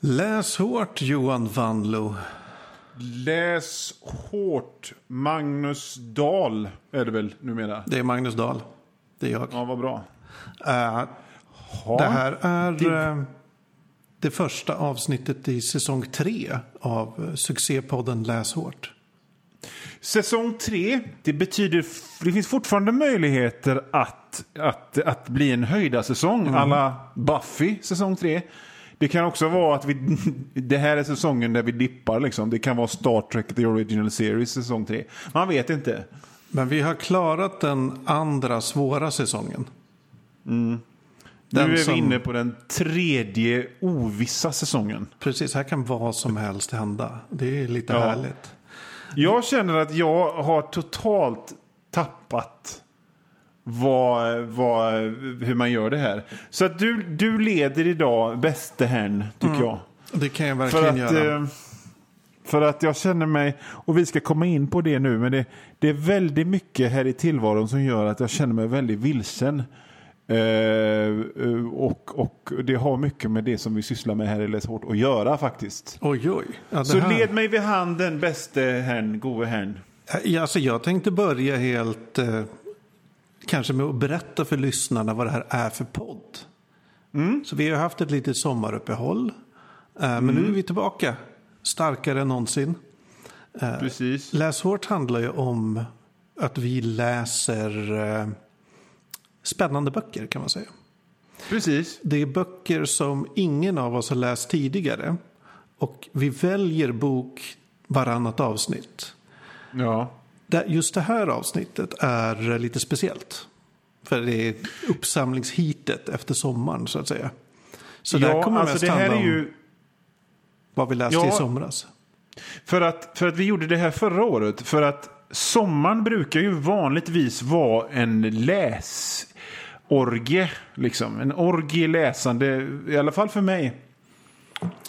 Läs hårt Johan Vanlo. Läs hårt. Magnus Dahl är det väl numera? Det är Magnus Dahl. Det är jag. Ja, vad bra. Ja. det här är Det- eh, det första avsnittet i säsong tre av eh, succépodden Läs hårt. Säsong tre, det betyder, det finns fortfarande möjligheter att, att, att bli en höjda säsong Mm. alla Buffy säsong tre. Det kan också vara att vi, det här är säsongen där vi dippar liksom. Det kan vara Star Trek The Original Series säsong tre. Man vet inte. Men vi har klarat den andra svåra säsongen. Den nu är som- vi inne på den tredje ovissa säsongen. Precis, här kan vad som helst hända. Det är lite Ja. härligt. Jag känner att jag har totalt tappat vad, vad, hur man gör det här. Så att du, du leder idag bäste herrn, tycker jag. Det kan jag För verkligen att, göra. eh, för att jag känner mig, och vi ska komma in på det nu, men det, det är väldigt mycket här i tillvaron som gör att jag känner mig väldigt vilsen. Eh, eh, och, och det har mycket med det som vi sysslar med här i Läs hårt att göra faktiskt. Oj, oj. Ja, Så här- led mig vid handen, bäste herrn, gode herrn. Ja, Alltså, jag tänkte börja helt eh, kanske med att berätta för lyssnarna vad det här är för podd. Mm. Så vi har haft ett litet sommaruppehåll. Eh, men nu är vi tillbaka starkare än någonsin. Precis. Läs hårt handlar ju om att vi läser eh, spännande böcker kan man säga. Precis. Det är böcker som ingen av oss har läst tidigare. Och vi väljer bok varannat avsnitt. Ja. Just det här avsnittet är lite speciellt. För det är uppsamlingshitet efter sommaren så att säga. Så ja, kommer alltså mest det här handla är om ju... vad vi läste Ja. i somras. För att, för att vi gjorde det här förra året. För att sommaren brukar ju vanligtvis vara en läsorgie. Liksom. En orgie läsande, i alla fall för mig.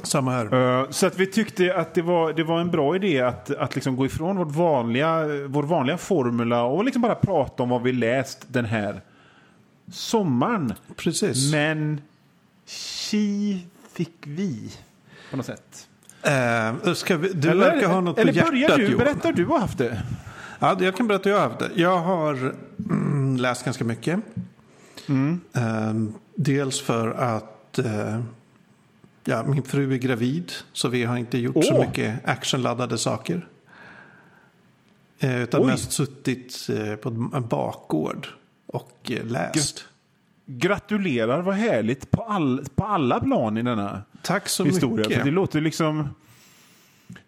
Samma här. Eh, Så att vi tyckte att det var, det var en bra idé att, att liksom gå ifrån vårt vanliga, vår vanliga formula och liksom bara prata om vad vi läst den här sommaren. Precis. Men chi fick vi på något sätt. Ska vi, du verkar ha något eller på börjar hjärtat du? Johan. Berättar du har haft det? Ja, jag kan berätta hur jag har haft det. Jag har mm, läst ganska mycket. Eh, dels för att eh, ja, min fru är gravid. Så vi har inte gjort så Åh! mycket actionladdade saker. Eh, utan Oj. mest suttit eh, på en bakgård och eh, läst. Gratulerar, vad härligt på, all, på alla plan i denna Tack så historia. För mycket. det låter liksom...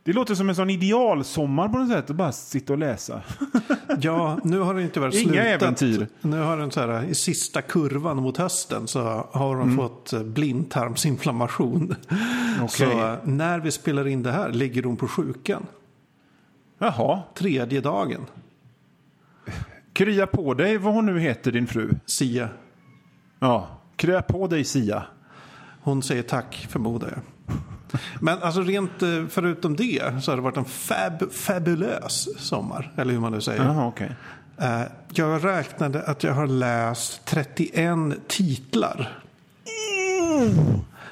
Det låter som en sån idealsommar på något sätt att bara sitta och läsa. Ja, nu har det inte varit Inga slutat. äventyr. Nu har den så här, i sista kurvan mot hösten så har Mm. hon fått eh, blindtarmsinflammation. Så eh, när vi spelar in det här ligger hon på sjukan. Jaha. Tredje dagen. Krya på dig vad hon nu heter, din fru. Sia. Ja, krya på dig Sia. Hon säger tack förmodar jag. Men alltså rent eh, förutom det så har det varit en fab, fabulös sommar. Eller hur man nu säger. Jaha, okej. Eh, Jag räknade att jag har läst 31 titlar.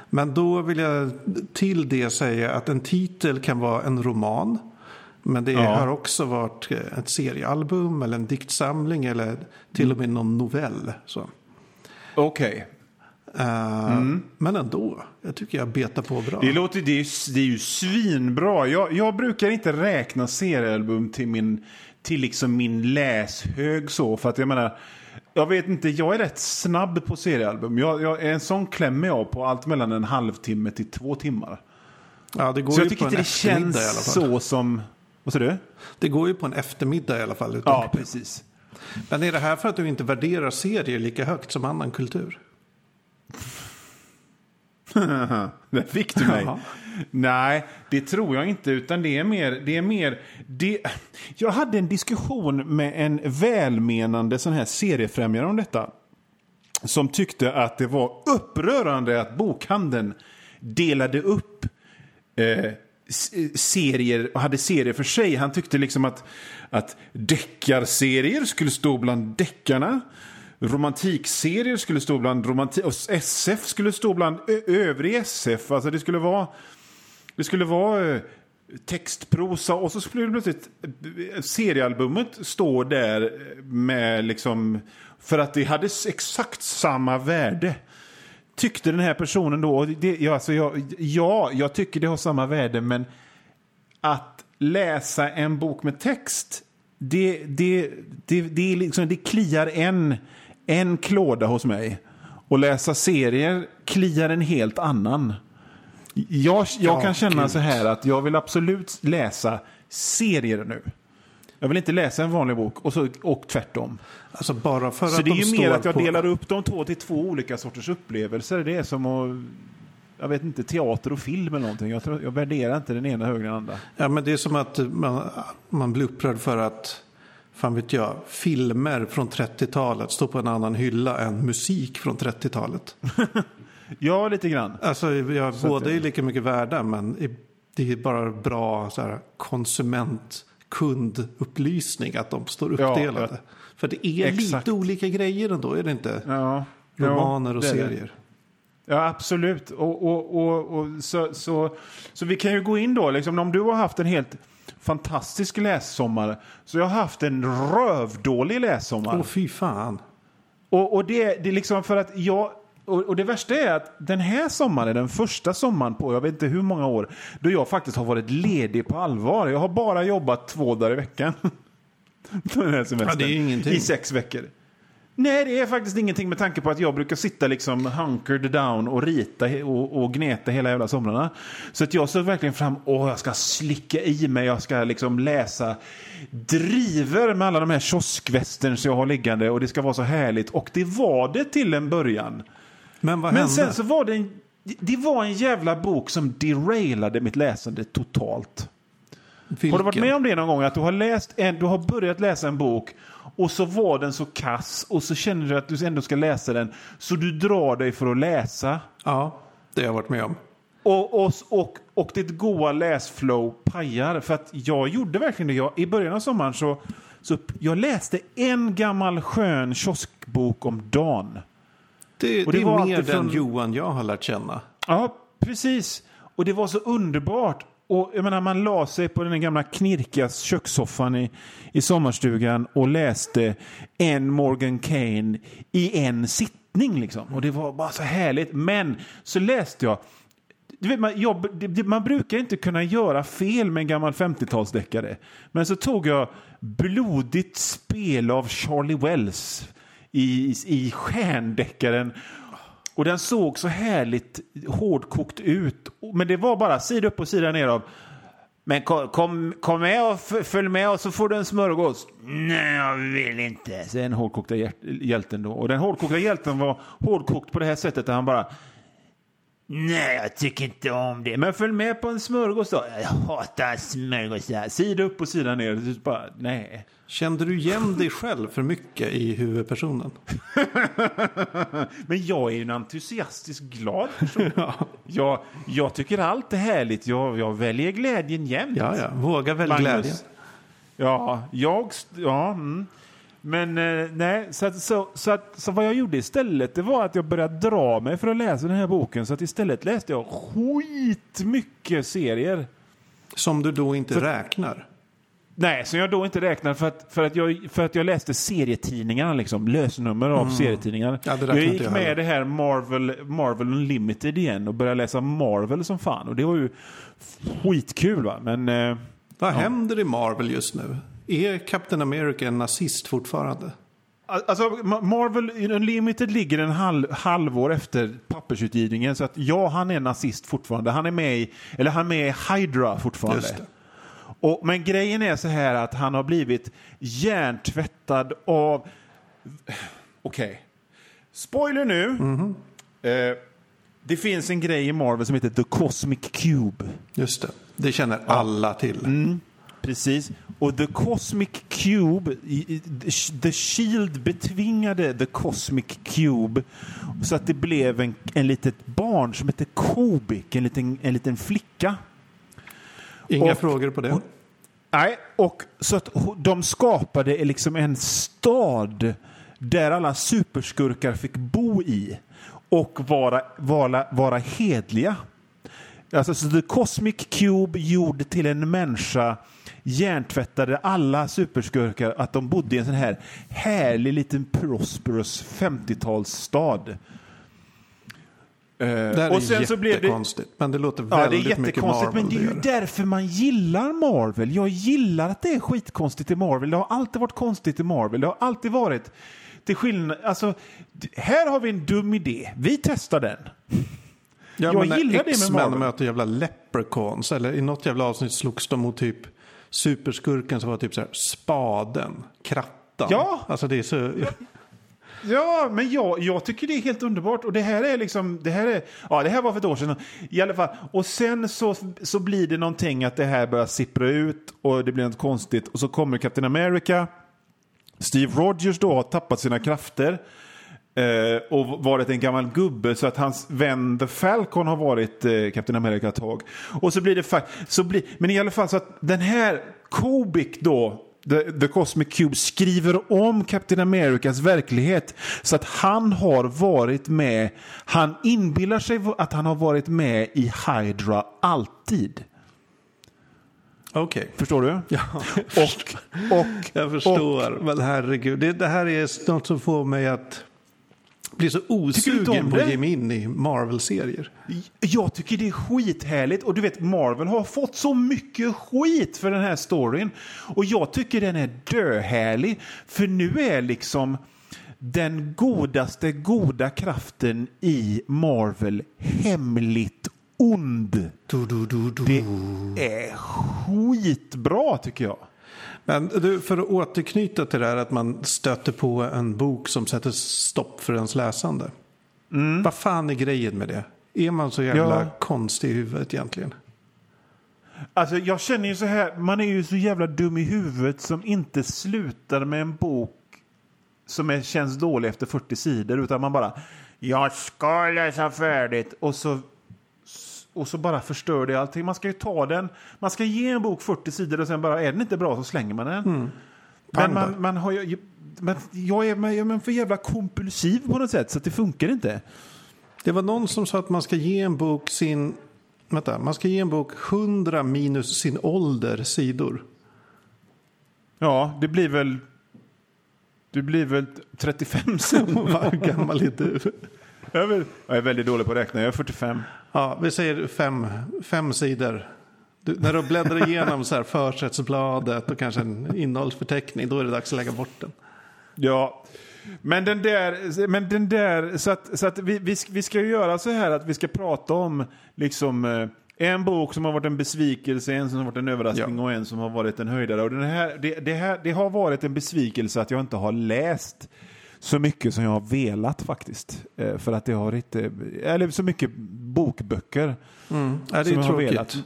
Men då vill jag till det säga att en titel kan vara en roman. Men det Ja. har också varit eh, ett seriealbum eller en diktsamling eller till och med någon novell. Så. Eh, Men ändå, jag tycker jag betar på bra. Det, låter, det, är, ju- det är ju svinbra. Jag, jag brukar inte räkna seriealbum till min, till liksom min läshög så. För att jag menar, jag vet inte, jag är rätt snabb på seriealbum. Jag, jag, en sån klämmer jag på allt mellan en halvtimme till två timmar. Ja, det går Så jag ju tycker på inte det eftermiddag i alla känns fall. så som... Vad sa du? Det går ju på en eftermiddag i alla fall. Ja, precis. Men är det här för att du inte värderar serier lika högt som annan kultur? Där fick du mig. Jaha. Nej, det tror jag inte. Utan det är mer... Det är mer det... Jag hade en diskussion med en välmenande sån här seriefrämjare om detta. Som tyckte att det var upprörande att bokhandeln delade upp eh, serier och hade serier för sig. Han tyckte liksom att, att deckarsserier skulle stå bland deckarna romantikserier skulle stå bland romantik... Och SF skulle stå bland övrig SF. Alltså det skulle vara... Det skulle vara eh, textprosa och så skulle plötsligt eh, seriealbumet stå där eh, med liksom... För att det hade exakt samma värde. Tyckte den här personen då... Det, ja, alltså jag, ja, jag tycker det har samma värde men att läsa en bok med text det, det, det, det, liksom, det kliar en, en klåda hos mig. Och läsa serier kliar en helt annan. Jag, jag ja, kan känna gud. så här att jag vill absolut läsa serier nu. Jag vill inte läsa en vanlig bok och, så, och tvärtom. Alltså bara för så att det är ju mer att jag på... delar upp de två till två olika sorters upplevelser. Det är som att jag vet inte, teater och film eller någonting. Jag, tror, jag värderar inte den ena högre än den andra. Ja, men det är som att man, man blir upprörd för att, fan vet jag, filmer från 30-talet står på en annan hylla än musik från 30-talet. ja, lite grann. Alltså, ja, båda är lika mycket värda, men det är bara bra så här, konsument kundupplysning att de står uppdelade. Ja, För det är exakt. lite olika grejer ändå, är det inte? Ja, Romaner och serier. Det. Ja, absolut. Och, och, och, och, så, så, så vi kan ju gå in då, liksom, om du har haft en helt fantastisk lässommar så jag har haft en rövdålig lässommar. Åh, fy fan. Och, och det, det är liksom för att jag... Och, och, det värsta är att den här sommaren, den första sommaren på jag vet inte hur många år, då jag faktiskt har varit ledig på allvar. Jag har bara jobbat två dagar i veckan. den här semestern. Ja, det är ingenting. I sex veckor. Nej, det är faktiskt ingenting med tanke på att jag brukar sitta liksom hunkered down och rita och, och gneta hela jävla somrarna. Så att jag såg verkligen fram, åh jag ska slicka i mig, jag ska liksom läsa driver med alla de här kioskvästerns jag har liggande och det ska vara så härligt. Och det var det till en början. Men vad Men hände? sen så var det en, det var en jävla bok som derailade mitt läsande totalt. Vilken? Har du varit med om det någon gång? Att du har, läst en, du har börjat läsa en bok och så var den så kass och så känner du att du ändå ska läsa den. Så du drar dig för att läsa. Ja, det har jag varit med om. Och, och, och, och ditt goa läsflow pajar. För att jag gjorde verkligen det. Jag, I början av sommaren så, så jag läste en gammal skön kioskbok om dagen. Det, det, det är mer den Johan jag har lärt känna. Ja, precis. Och det var så underbart. Och jag menar, man la sig på den gamla knirkiga kökssoffan i, i sommarstugan och läste en Morgan Kane i en sittning. Liksom. Och det var bara så härligt. Men så läste jag du vet, man, jag, man brukar inte kunna göra fel med en gammal 50-talsdeckare. Men så tog jag Blodigt spel av Charlie Wells i, i stjärndeckaren och den såg så härligt hårdkokt ut. Men det var bara sida upp och sida ner av men kom, kom, kom med och följ med och så får du en smörgås. Nej, jag vill inte. Säger den hårdkokta hjälten då. Och den hårdkokta hjälten var hårdkokt på det här sättet där han bara Nej, jag tycker inte om det. Men följ med på en smörgås då. Jag hatar smörgåsar. Sida upp och sida ner. Bara, nej. Kände du igen dig själv för mycket i huvudpersonen? Men jag är en entusiastisk glad person. ja. jag, jag tycker allt är härligt. Jag, jag väljer glädjen jämt. Ja, ja. Våga välja glädjen. Ja, jag... Ja, mm. Men eh, nej, så, så, så, att, så vad jag gjorde istället det var att jag började dra mig för att läsa den här boken. Så att istället läste jag skitmycket serier. Som du då inte för, räknar? Nej, som jag då inte räknar för att, för att, jag, för att jag läste serietidningarna, liksom, lösnummer av mm. serietidningar. Ja, jag gick jag med det här Marvel, Marvel Unlimited igen och började läsa Marvel som fan. Och det var ju skitkul va. Men, eh, Vad ja. händer i Marvel just nu? Är Captain America en nazist fortfarande? Alltså, Marvel Unlimited ligger en halv, halvår efter pappersutgivningen. Så att ja, han är nazist fortfarande. Han är med i, eller han är med i Hydra fortfarande. Och, men grejen är så här att han har blivit hjärntvättad av... Okej. Okay. Spoiler nu. Mm -hmm. eh, det finns en grej i Marvel som heter The Cosmic Cube. Just det. Det känner alla till. Mm. Precis. Och The Cosmic Cube, The Shield betvingade The Cosmic Cube så att det blev en, en litet barn som hette Kobik, en liten, en liten flicka. Inga och, frågor på det? Och, nej, och så att de skapade liksom en stad där alla superskurkar fick bo i och vara, vara, vara hedliga. Alltså, så The Cosmic Cube gjord till en människa hjärntvättade alla superskurkar att de bodde i en sån här härlig liten prosperous 50-talsstad. Det här är och sen så blev det, men det låter Ja, det är väldigt mycket jättekonstigt, men det är ju därför man gillar Marvel. Jag gillar att det är skitkonstigt i Marvel. Det har alltid varit konstigt i Marvel. Det har alltid varit till skillnad... Alltså, här har vi en dum idé. Vi testar den. Ja, Jag gillar det med X-Men Marvel. möter jävla leprechauns, eller i något jävla avsnitt slogs de mot typ superskurken som var typ så här spaden, krattan. Ja. Alltså det är så... Ja, men jag, jag tycker det är helt underbart. Och det här är liksom, det här är, ja det här var för ett år sedan. I alla fall. Och sen så, så blir det någonting att det här börjar sippra ut och det blir något konstigt. Och så kommer Captain America. Steve Rogers då har tappat sina krafter. Eh, och varit en gammal gubbe så att hans vän The Falcon har varit eh, Captain America ett tag. Och så blir det fa- så blir, men i alla fall så att den här Kobik då The, The Cosmic Cube skriver om Captain Americas verklighet så att han har varit med, han inbillar sig att han har varit med i Hydra alltid. Okej. Förstår du? Ja, Och, och, jag förstår. men herregud, det, det här är något som får mig att bli så osugen på att ge mig in i Marvel-serier. Jag tycker det är skithärligt och du vet Marvel har fått så mycket skit för den här storyn. Och jag tycker den är döhärlig. För nu är liksom den godaste goda kraften i Marvel hemligt ond. Det är skitbra tycker jag. Men du, för att återknyta till det här att man stöter på en bok som sätter stopp för ens läsande. Vad fan är grejen med det? Är man så jävla Ja. konstig i huvudet egentligen? Alltså jag känner ju så här, man är ju så jävla dum i huvudet som inte slutar med en bok som är, känns dålig efter 40 sidor utan man bara jag ska läsa färdigt och så och så bara förstör det allting. Man ska ju ta den, man ska ge en bok 40 sidor och sen bara är den inte bra så slänger man den. Men Pang man, man har ju, men jag är, jag är för jävla kompulsiv på något sätt så det funkar inte. Det var någon som sa att man ska ge en bok sin... Vänta, man ska ge en bok 100 minus sin ålder sidor. Ja, det blir väl du blir väl 35 sen. Vad gammal är du? Jag är, väl, jag är väldigt dålig på att räkna, jag är 45. Ja, vi säger fem, fem sidor. Du, när du bläddrar igenom så här försättsbladet och kanske en innehållsförteckning, då är det dags att lägga bort den. Ja, men den där, men den där så att, så att vi, vi, vi ska ju göra så här att vi ska prata om liksom eh, en bok som har varit en besvikelse, en som har varit en överraskning Ja. och en som har varit en höjdare. Och den här, det, det, här, det har varit en besvikelse att jag inte har läst så mycket som jag har velat faktiskt. Eh, För att det har inte, eller så mycket bokböcker. Ja, det som är jag har tråkigt. velat.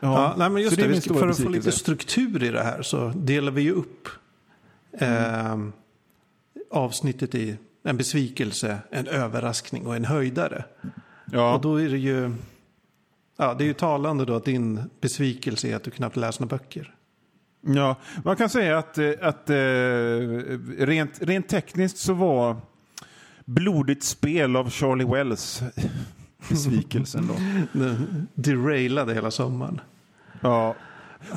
Ja, nej, men just det, min ska, för att få lite struktur i det här så delar vi ju upp eh, avsnittet i en besvikelse, en överraskning och en höjdare. Ja. Och då är det ju, ja, det är ju talande då att din besvikelse är att du knappt läser några böcker. Ja, man kan säga att, eh, att eh, rent, rent tekniskt så var Blodigt spel av Charlie Wells besvikelsen då. Den derailade hela sommaren. Ja.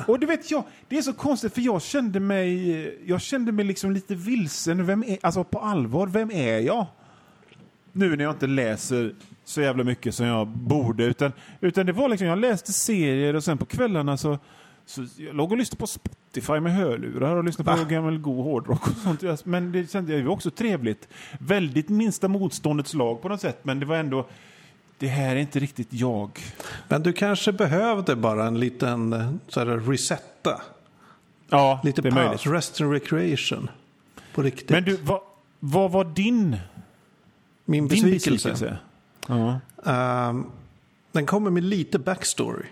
Och du vet, jag, det är så konstigt för jag kände mig, jag kände mig liksom lite vilsen. Vem är, alltså på allvar, vem är jag? Nu när jag inte läser så jävla mycket som jag borde. Utan, utan det var liksom, jag läste serier och sen på kvällarna så, så jag låg och lyssnade på Spotify med hörlurar och lyssnade på Va? gammal god hårdrock och sånt. Men det kände jag ju också trevligt. Väldigt minsta motståndets lag på något sätt. Men det var ändå, det här är inte riktigt jag. Men du kanske behövde bara en liten eh, så här, resetta. Ja, Lite det är möjligt. paus, rest and recreation. På riktigt. Men du, vad, vad var din, Min din besvikelse. besvikelse? Ja, Ehm, den kommer med lite backstory.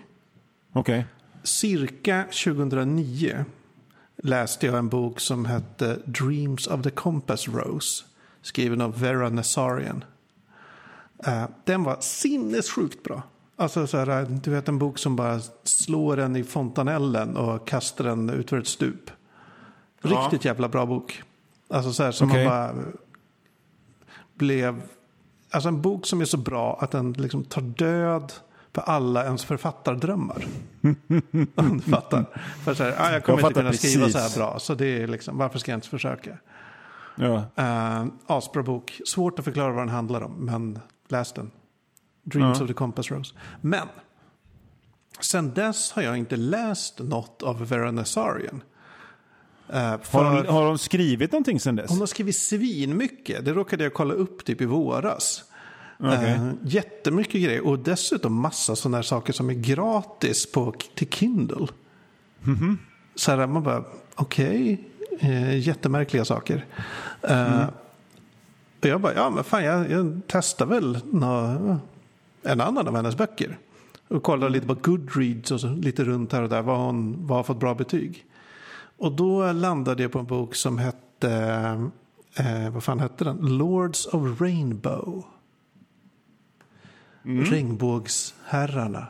okej. Cirka 2009 läste jag en bok som hette Dreams of the Compass Rose. Skriven av Vera Nazarian. Eh, den var sinnessjukt bra. Alltså så här, du vet en bok som bara slår en i fontanellen och kastar den utför ett stup. Ja. Riktigt jävla bra bok. Alltså så här som Okej. man bara blev... Alltså en bok som är så bra att den liksom tar död på alla ens författardrömmar. Om du fattar. För så här, ah, jag kommer Jag inte kunna skriva så här precis. bra. Så det är liksom, varför ska jag inte försöka? Ja. Uh, asbra bok. Svårt att förklara vad den handlar om, men läs den. Dreams Ja. of the Compass Rose. Men, sen dess har jag inte läst något av Vera Nazarian. Uh, Har, för de, har de skrivit någonting sen dess? hon har skrivit svin mycket. Det råkade jag kolla upp typ i våras. Okej. Uh, jättemycket grejer och dessutom massa sådana här saker som är gratis på, till Kindle. Mhm. Så här, man bara, okej, eh, jättemärkliga saker. Eh, Mm. Och jag bara, ja men fan jag, jag testar väl nå, en annan av hennes böcker. Och kollar lite på Goodreads och så, lite runt här och där, vad hon vad har fått bra betyg. Och då landade jag på en bok som hette, eh, vad fan hette den? Lords of Rainbow. Regnbågsherrarna.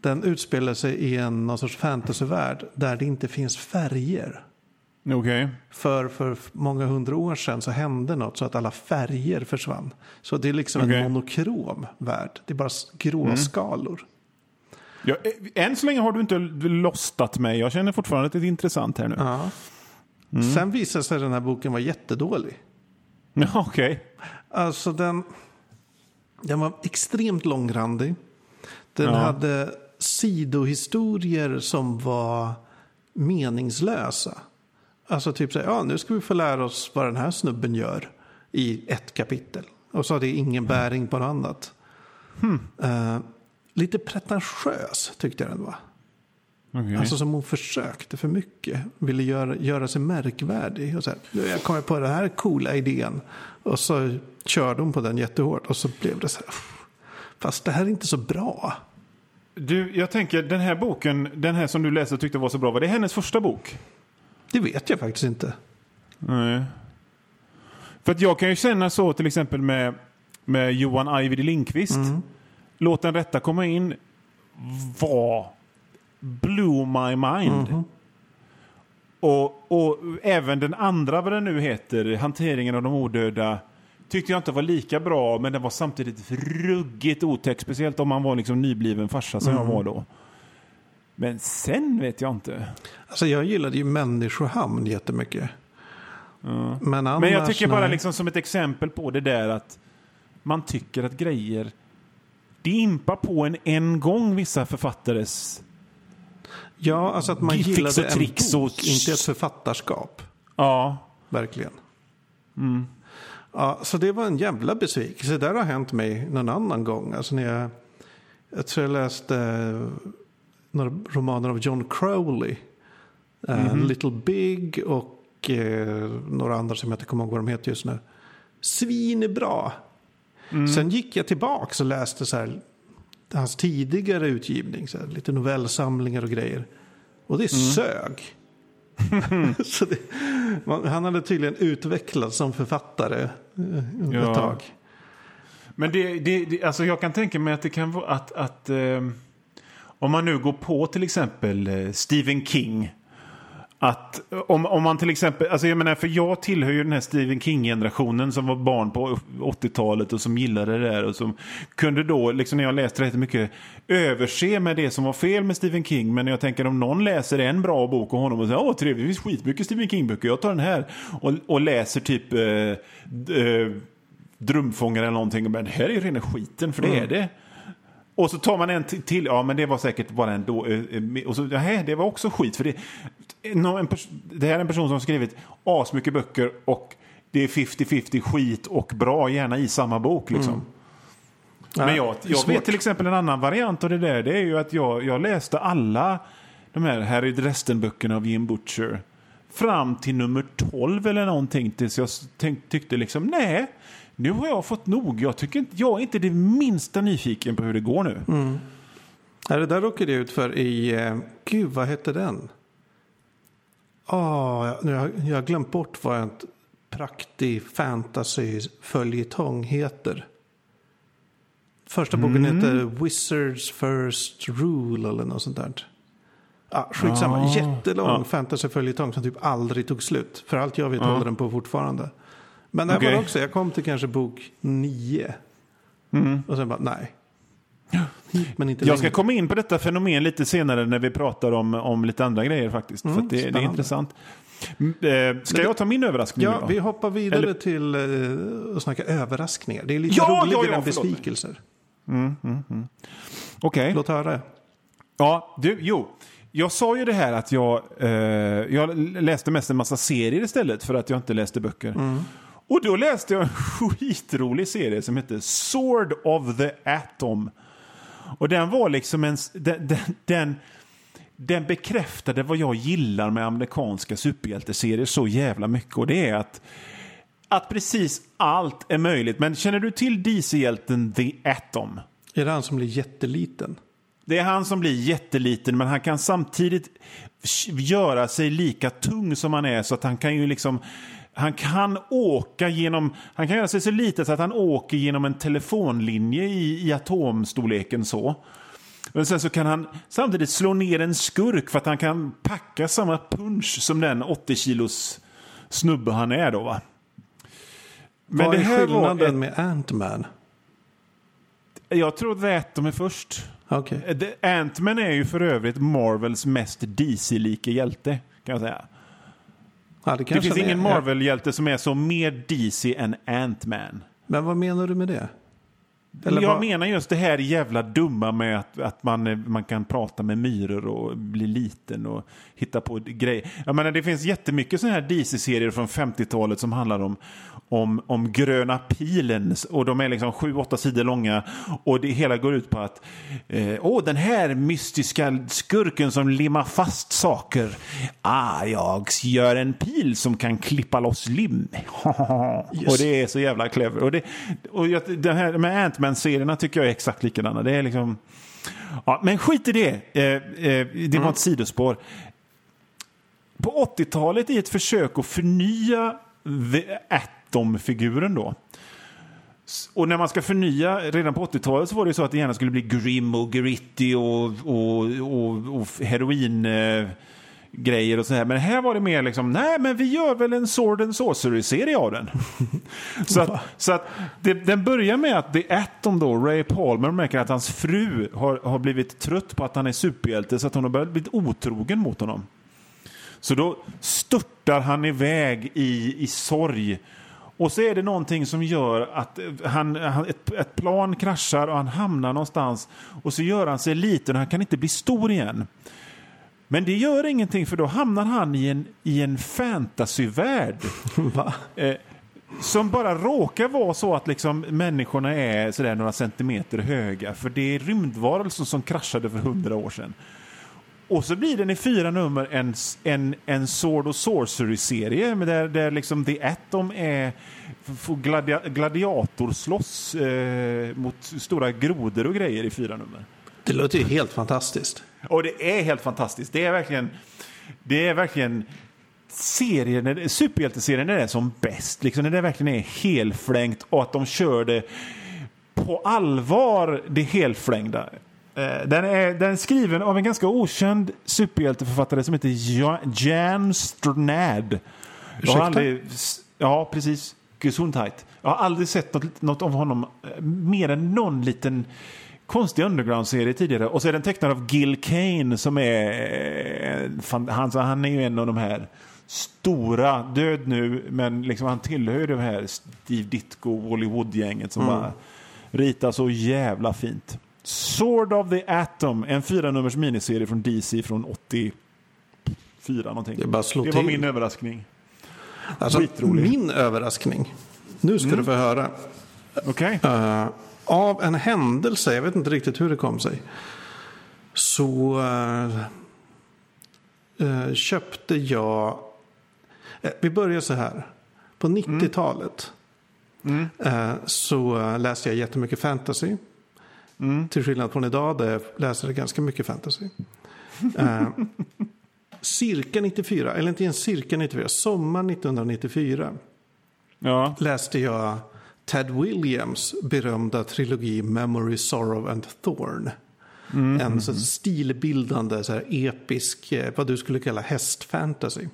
Den utspelar sig i en någon sorts fantasyvärld där det inte finns färger. Okej. För, för många hundra år sedan så hände något så att alla färger försvann. Så det är liksom Okej. en monokrom värld. Det är bara gråskalor. Ja, eh, än så länge har du inte lostat mig. Jag känner fortfarande att det är intressant här nu. Ja. Sen visade sig den här boken vara jättedålig. Ja, Okej. Alltså den, den var extremt långrandig. Den Ja. hade sidohistorier som var meningslösa. Alltså typ så här, ja nu ska vi få lära oss vad den här snubben gör i ett kapitel. Och så har det ingen bäring på något annat. Eh, lite pretentiös tyckte jag den var. Okej. Alltså som hon försökte för mycket. Ville göra, göra sig märkvärdig. Och så här, "Nu, jag kommer på den här coola idén. Och så körde hon på den jättehårt. Och så blev det så här. "Uff, Fast det här är inte så bra. Du, jag tänker den här boken, den här som du läste och tyckte var så bra, var det hennes första bok? Det vet jag faktiskt inte. Nej. För att jag kan ju känna så till exempel med, med Johan Ajvide Lindqvist. Låt den rätta komma in var blew my mind. Och, och även den andra, vad den nu heter, Hanteringen av de odöda, tyckte jag inte var lika bra, men den var samtidigt ruggigt otäck. Speciellt om man var liksom nybliven farsa som jag var då. Men sen vet jag inte. Alltså jag gillade ju Människohamn jättemycket. Men, annars, Men jag tycker bara nej. liksom som ett exempel på det där att man tycker att grejer det impar på en en gång vissa författares... Ja, alltså att man och gillade en bok, och- inte ett författarskap. Ja. Verkligen. Mm. Ja, så det var en jävla besvikelse. Det där har hänt mig någon annan gång. Alltså när jag, jag tror jag läste eh, några romaner av John Crowley. Eh, Mhm. Little Big och eh, några andra som jag inte kommer ihåg vad de heter just nu. Svinbra. Mm. Sen gick jag tillbaka och läste så här, hans tidigare utgivning. Så här, lite novellsamlingar och grejer. Och det Mm. sög. det, man, han hade tydligen utvecklats som författare eh, Ja. ett tag. Men det, det, det, alltså jag kan tänka mig att det kan vara att, att eh, om man nu går på till exempel eh, Stephen King. Att om, om man till exempel, alltså jag menar för jag tillhör ju den här Stephen King-generationen som var barn på 80-talet och som gillade det där och som kunde då, liksom när jag läste rätt mycket, överse med det som var fel med Stephen King. Men jag tänker om någon läser en bra bok och honom och säger åh trevligt, det finns skitmycket Stephen King-böcker, jag tar den här. Och, och läser typ eh, eh, Drömfångare eller någonting. Men det här är ju rena skiten, för det är det. Och så tar man en till, ja men det var säkert bara en då, eh, eh, och så, nej det var också skit. För det, nå- en pers- det här är en person som har skrivit asmycket böcker och det är 50-50 skit och bra, gärna i samma bok liksom. Men Ja, jag, jag vet till exempel en annan variant av det där. Det är ju att jag, jag läste alla de här Harry Dresden-böckerna av Jim Butcher. Fram till nummer 12 eller någonting tills jag tyckte liksom nej, nu har jag fått nog. Jag, tycker inte, jag är inte det minsta nyfiken på hur det går nu. Ja, det där råkade jag ut för i, eh, gud vad hette den? Ah, jag, nu har jag, jag har glömt bort vad en praktig fantasy följetong heter. Första boken heter Wizards First Rule eller något sånt där. Ja, skitsamma. Ja. Jättelång Ja. fantasyföljetong som typ aldrig tog slut. För allt jag vet Ja. håller den på fortfarande. Men det här Okej. var också, jag kom till kanske bok nio. Mm. Och sen bara, nej. Men inte Jag ska längre. komma in på detta fenomen lite senare när vi pratar om, om lite andra grejer faktiskt. Mm, för det, det är intressant. Mm, Eh, ska jag ta min överraskning Ja, vi hoppar vidare Eller- till att snacka överraskningar. Det är lite Ja, ja, roligare ja, än förlåt mig. besvikelser. Okej. Låt höra. Ja, du, jo. Jag sa ju det här att jag, eh, jag läste mest en massa serier istället för att jag inte läste böcker. Och då läste jag en skitrolig serie som heter Sword of the Atom. Och den var liksom en... Den, den, den, den bekräftade vad jag gillar med amerikanska superhjälteserier så jävla mycket. Och det är att, att precis allt är möjligt. Men känner du till DC-hjälten The Atom? Är det han som blir jätteliten? Det är han som blir jätteliten men han kan samtidigt göra sig lika tung som han är så att han kan ju liksom han kan åka genom, han kan göra sig så litet så att han åker genom en telefonlinje i, i atomstorleken så. Men sen så kan han samtidigt slå ner en skurk för att han kan packa samma punch som den 80 kilos snubbe han är då va. Men Vad det är här var skillnaden ett, med Ant-Man? jag tror att The Atom är först. The- Ant-Man är ju för övrigt Marvels mest DC-lika hjälte. Kan jag säga. Ja, det Det finns ingen Marvel-hjälte som är så mer DC än Ant-Man. Men vad menar du med det? Eller jag vad- menar just det här jävla dumma med att, att man, man kan prata med myror och bli liten och hitta på grejer. Jag menar, det finns jättemycket sådana här DC-serier från 50-talet som handlar om, om, om gröna pilen. Och de är liksom 7-8 sidor långa. Och det hela går ut på att eh, åh, den här mystiska skurken som limmar fast saker. Ah, jag gör en pil som kan klippa loss lim. och det är så jävla clever. Och, det, och den här med Ant-Man-serierna tycker jag är exakt likadana. Det är liksom... Ja, men skit i det. Eh, eh, det var ett sidospår. På 80-talet i ett försök att förnya Atom-figuren då. Och när man ska förnya, redan på 80-talet så var det så att det gärna skulle bli grim och gritty och, och, och, och heroin... Eh, grejer och så här. Men här var det mer liksom, nej men vi gör väl en Sword and Sorcery-serie av den. så att, så att det, den börjar med att The Atom då, Ray Palmer, märker att hans fru har, har blivit trött på att han är superhjälte så att hon har börjat bli otrogen mot honom. Så då störtar han iväg i, i sorg. Och så är det någonting som gör att han, han, ett, ett plan kraschar och han hamnar någonstans. Och så gör han sig liten och han kan inte bli stor igen. Men det gör ingenting för då hamnar han i en, i en fantasyvärld. Eh, som bara råkar vara så att liksom människorna är sådär några centimeter höga. För det är rymdvarelser som kraschade för hundra år sedan. Och så blir den i fyra nummer en, en, en Sword och Sorcery-serie där, där liksom The Atom är får gladia, gladiatorslåss eh, mot stora grodor och grejer i fyra nummer. Det låter ju helt fantastiskt. Och det är helt fantastiskt. Det är verkligen, det är verkligen serien, superhjälteserien när det är som bäst. Liksom, när det verkligen är helflängt och att de kör det på allvar, det helflängda. Eh, Den är, den är skriven av en ganska okänd superhjälteförfattare som heter Ja- Jan Strnad. Jag Ursäkta? har aldrig, ja, precis. Gesundheit. Jag har aldrig sett något, något av honom eh, mer än någon liten konstig underground-serie tidigare. Och så är den tecknad av Gil Kane som är... eh, Han, han är ju en av de här stora, död nu, men liksom han tillhör ju det här Steve Ditko, Wally Wood-gänget som bara ritar så jävla fint. Sword of the Atom, en fyra nummers miniserie från DC från 84 någonting. Det bara slå det var till. min överraskning. Alltså, Skitrolig. min överraskning. Nu ska Mm. du få höra. Okej? Eh, av en händelse, jag vet inte riktigt hur det kom sig, så eh, eh, köpte jag... vi börjar så här. På 90-talet eh, så eh, läste jag jättemycket fantasy. Till skillnad från idag där jag läser ganska mycket fantasy. Eh, cirka 94, eller inte ens cirka 94, sommar 1994 Ja. läste jag Ted Williams berömda trilogi Memory, Sorrow and Thorn. En så stilbildande, så här, episk, eh, vad du skulle kalla hästfantasy.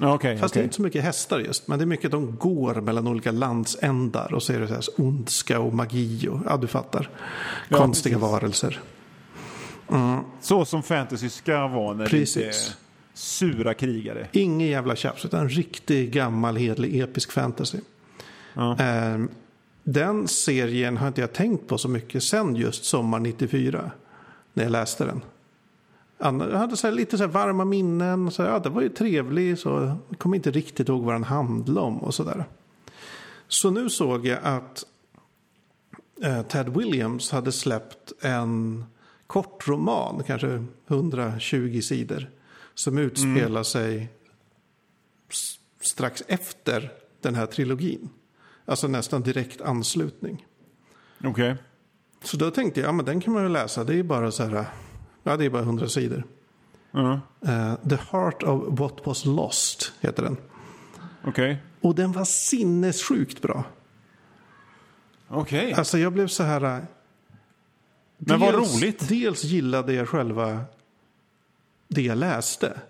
Okej, Fast det är inte så mycket hästar just, men det är mycket de går mellan olika landsändar och så är det så här ondska och magi och ja, du fattar. Ja, Konstiga precis. varelser. Så som fantasy ska vara när det Precis. inte är sura krigare. Ingen jävla tjafs, utan riktig gammal hedlig episk fantasy. Ja. Eh, den serien har inte jag tänkt på så mycket sen just sommar 94. När jag läste den. Jag hade så lite så varma minnen. Så här, ja, det var ju trevlig. Så jag kommer inte riktigt ihåg vad den handlade om och sådär. Så nu såg jag att eh, Ted Williams hade släppt en kortroman, kanske 120 sidor. Som utspelar sig s- strax efter den här trilogin. Alltså nästan direkt anslutning. Okej. Så då tänkte jag, ja men den kan man ju läsa. Det är bara så här, ja det är bara 100 sidor. Ja. Eh, The Heart of What Was Lost heter den. Okej. Och den var sinnessjukt bra. Okej. Alltså jag blev så här... eh, Men vad roligt. Dels gillade jag själva det jag läste.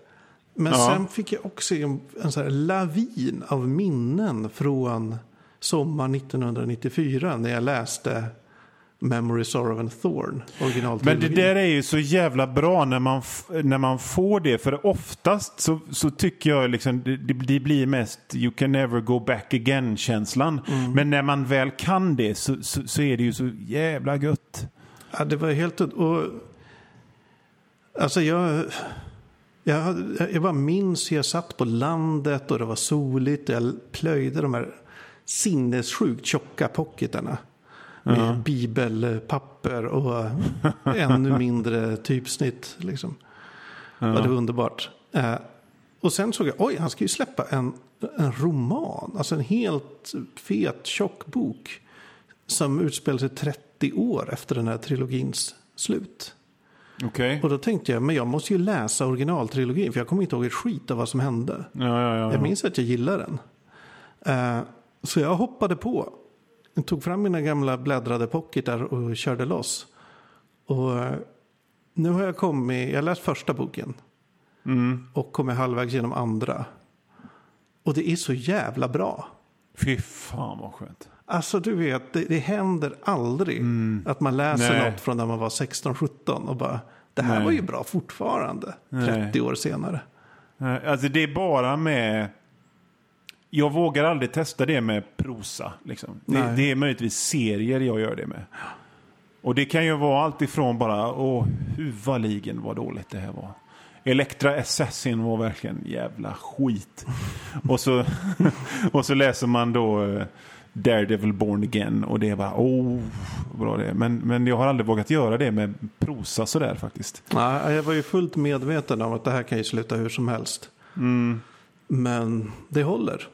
Men Ja. sen fick jag också en, en så här lavin av minnen från sommar 1994 när jag läste Memory, Sorrow and Thorn, Men det där är ju så jävla bra när man, när man får det. För oftast så, så tycker jag liksom det, det blir mest you can never go back again-känslan. Mm. Men när man väl kan det så, så, så är det ju så jävla gött. Ja, det var helt... Och, alltså jag... Jag, jag bara minns hur jag satt på landet och det var soligt och jag plöjde de här sinnessjukt tjocka pocketarna. Med bibelpapper och ännu mindre typsnitt. Liksom. Ja. det var underbart. Eh, och sen såg jag, oj, han ska ju släppa en, en roman. Alltså en helt fet, tjock bok. Som utspelar sig 30 år efter den här trilogins slut. Okej. Och då tänkte jag, men jag måste ju läsa originaltrilogin. För jag kommer inte ihåg ett skit av vad som hände. Ja, ja, ja. Jag minns att jag gillar den. Eh, så jag hoppade på. Jag tog fram mina gamla bläddrade pocketar och körde loss. Och eh, nu har jag kommit, jag läst första boken. Mm. Och kommit halvvägs genom andra. Och det är så jävla bra. Fy fan vad skönt. Alltså du vet, det, det händer aldrig att man läser Nej. något från när man var 16-17 och bara, det här Nej. var ju bra fortfarande, 30 år senare. Nej, Alltså det är bara med... Jag vågar aldrig testa det med prosa. Liksom. Det, Nej. det är möjligtvis serier jag gör det med. Och det kan ju vara allt ifrån bara, åh, huvaligen vad dåligt det här var. Elektra Assassin var verkligen jävla skit. och, så, och så läser man då eh, Daredevil Born Again och det är bara, vad bra det är. Men, men jag har aldrig vågat göra det med prosa sådär faktiskt. Ja, jag var ju fullt medveten om att det här kan ju sluta hur som helst. Men det håller.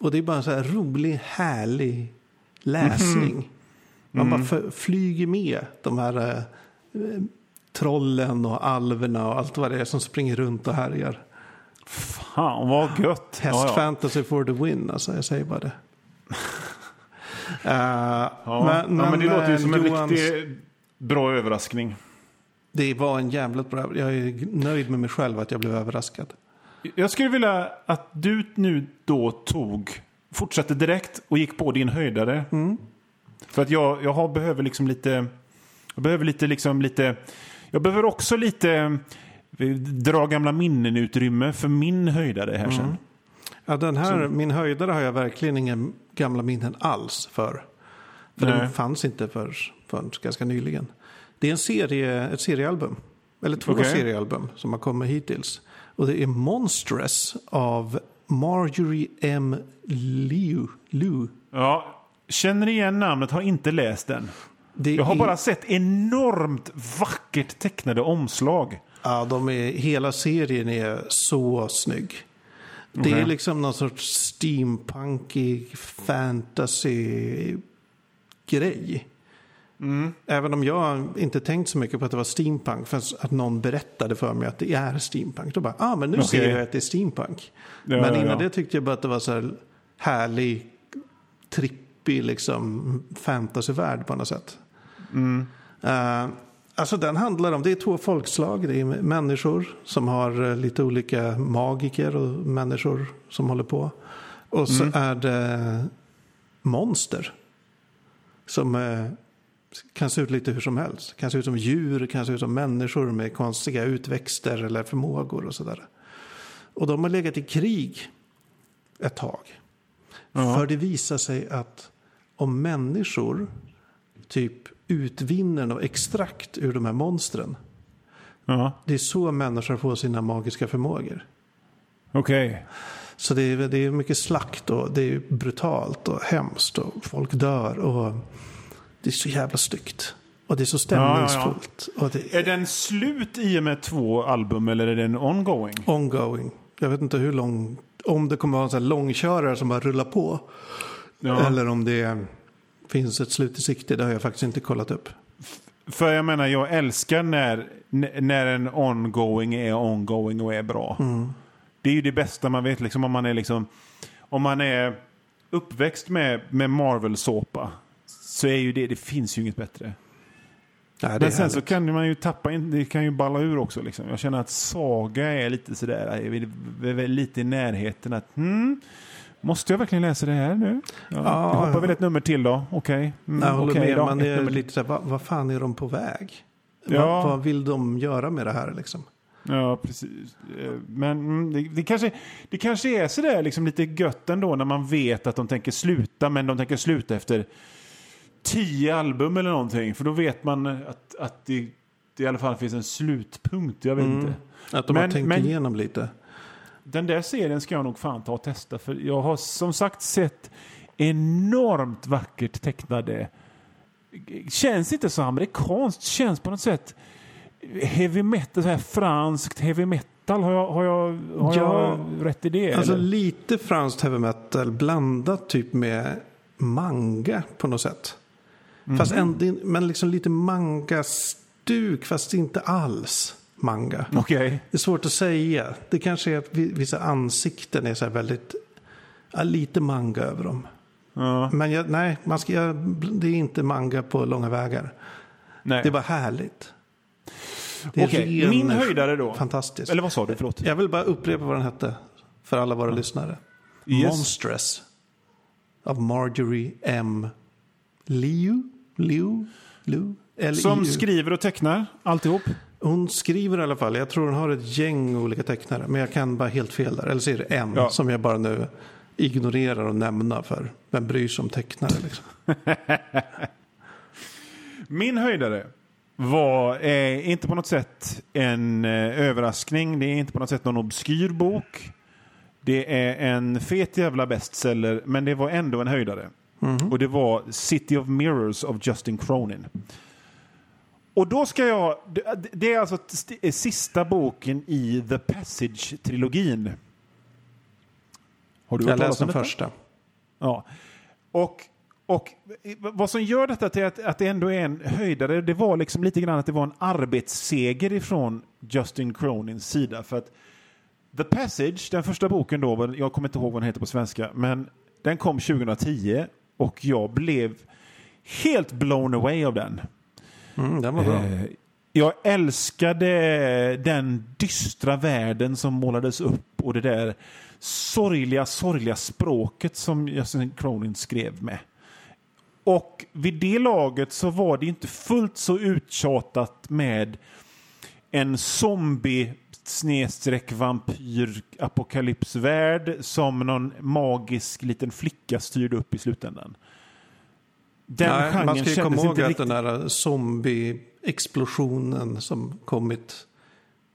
Och det är bara en så här rolig, härlig läsning. Man bara f- flyger med de här eh, trollen och alverna och allt vad det är som springer runt och härjar. Fan vad gött. Ja, ja. Hästfantasy for the win, alltså jag säger bara det. Eh, Ja, men, ja, men det låter ju eh, som en Johans- riktigt bra överraskning. Det var en jävligt bra, jag är nöjd med mig själv att jag blev överraskad. Jag skulle vilja att du nu då tog, fortsatte direkt och gick på din höjdare. För att jag, jag har, behöver liksom lite, jag behöver lite, liksom lite, jag behöver också lite eh, dra gamla minnen utrymme för min höjdare här sen. Ja, den här, min höjdare har jag verkligen inga gamla minnen alls för. För Nej. den fanns inte för, förrän ganska nyligen. Det är en serie, ett seriealbum. Eller två Okej. seriealbum som har kommit hittills. Och det är Monstrous av Marjorie M. Liu. Liu. Ja, känner igen namnet, har inte läst den. Det Jag har är, bara sett enormt vackert tecknade omslag. Ja, de är, hela serien är så snygg. Det är Okej. liksom någon sorts steampunkig fantasy-grej. Även om jag inte tänkt så mycket på att det var steampunk. För att någon berättade för mig att det är steampunk. Då bara, ah men nu Okej. ser jag att det är steampunk. Ja, men innan ja. det tyckte jag bara att det var så här härlig, trippig liksom fantasyvärld på något sätt. Mm. Eh, Alltså den handlar om, det är två folkslag. Det är människor som har eh, lite olika magiker och människor som håller på. Och så Mm. är det monster. Som eh, kan se ut lite hur som helst. Kan se ut som djur, kan se ut som människor med konstiga utväxter eller förmågor och sådär. Och de har legat i krig ett tag. Ja. För det visar sig att om människor typ utvinner något extrakt ur de här monstren. Ja. Det är så människor får sina magiska förmågor. Okej. Så det är, det är mycket slakt och det är brutalt och hemskt och folk dör och det är så jävla styggt. Och det är så stämningsfullt. Och det Är den slut i och med två album eller är den ongoing? ongoing. Jag vet inte hur lång, om det kommer att vara en långkörare som bara rullar på. Ja. Eller om det finns ett slut i sikte. Det har jag faktiskt inte kollat upp. För jag menar, jag älskar när, när en ongoing är ongoing och är bra. Det är ju det bästa man vet, liksom, om man är liksom om man är uppväxt med, med Marvel-såpa så är ju det, det finns ju inget bättre. Nej, Men sen så kan man ju tappa in, det kan ju balla ur också. Liksom. Jag känner att Saga är lite sådär, är lite i närheten att hmm, Måste jag verkligen läsa det här nu? Ja, Ja, hoppar ja. väl ett nummer till då. Okej. Mm, jag håller okej med. då. Är lite så här, vad, vad fan är de på väg? Ja. Vad, vad vill de göra med det här liksom? Ja, precis. Eh, Men mm, det, det, kanske, det kanske är sådär liksom lite gött ändå när man vet att de tänker sluta, men de tänker sluta efter tio album eller någonting. För då vet man att, att det, det i alla fall finns en slutpunkt. Jag vet inte. Att de Men- har tänkt men- igenom lite. Den där serien ska jag nog fan ta och testa. För jag har som sagt sett enormt vackert tecknade. Känns inte så amerikanskt. Känns på något sätt heavy metal, så här franskt heavy metal. Har jag, har jag, har Ja. jag rätt i det? Alltså eller? lite franskt heavy metal blandat typ med manga på något sätt. Fast Mhm. ändå, men liksom lite manga-stuk fast inte alls manga. Okej. Det är svårt att säga. Det kanske är att vi- vissa ansikten är så här väldigt, lite manga över dem. Ja. Men jag, nej, man ska, det är inte manga på långa vägar. Nej. Det är bara härligt. Det är Okej, ren- min höjdare då? Fantastiskt. Eller vad sa du? Förlåt. Jag vill bara upprepa vad den hette för alla våra lyssnare. Yes. Monstress. Av Marjorie M. Liu? Liu? Liu? Som skriver och tecknar alltihop. Hon skriver i alla fall. Jag tror hon har ett gäng olika tecknare. Men jag kan bara helt fel där. Eller så är det en Ja. som jag bara nu ignorerar och nämna för. Vem bryr sig om tecknare liksom? Min höjdare var eh, inte på något sätt en eh, överraskning. Det är inte på något sätt någon obskyr bok. Det är en fet jävla bestseller, men det var ändå en höjdare. Och det var City of Mirrors av Justin Cronin. Och då ska jag... det- är alltså t- sista boken i The Passage-trilogin. Har du Jag läste den första. Ja. Och, och vad som gör detta till att, att det ändå är en höjdare, det var liksom lite grann att det var en arbetsseger ifrån Justin Cronins sida. För att The Passage, den första boken då, jag kommer inte ihåg vad den heter på svenska, men den kom 2010 och jag blev helt blown away av den. Mm, den var bra. Eh, Jag älskade den dystra världen som målades upp och det där sorgliga, sorgliga språket som Justin Cronin skrev med. Och vid det laget så var det inte fullt så uttjatat med en zombie snedstreck vampyr apokalypsvärld som någon magisk liten flicka styrde upp i slutändan. Den Nej, man ska ju komma ihåg att den där zombie-explosionen som kommit.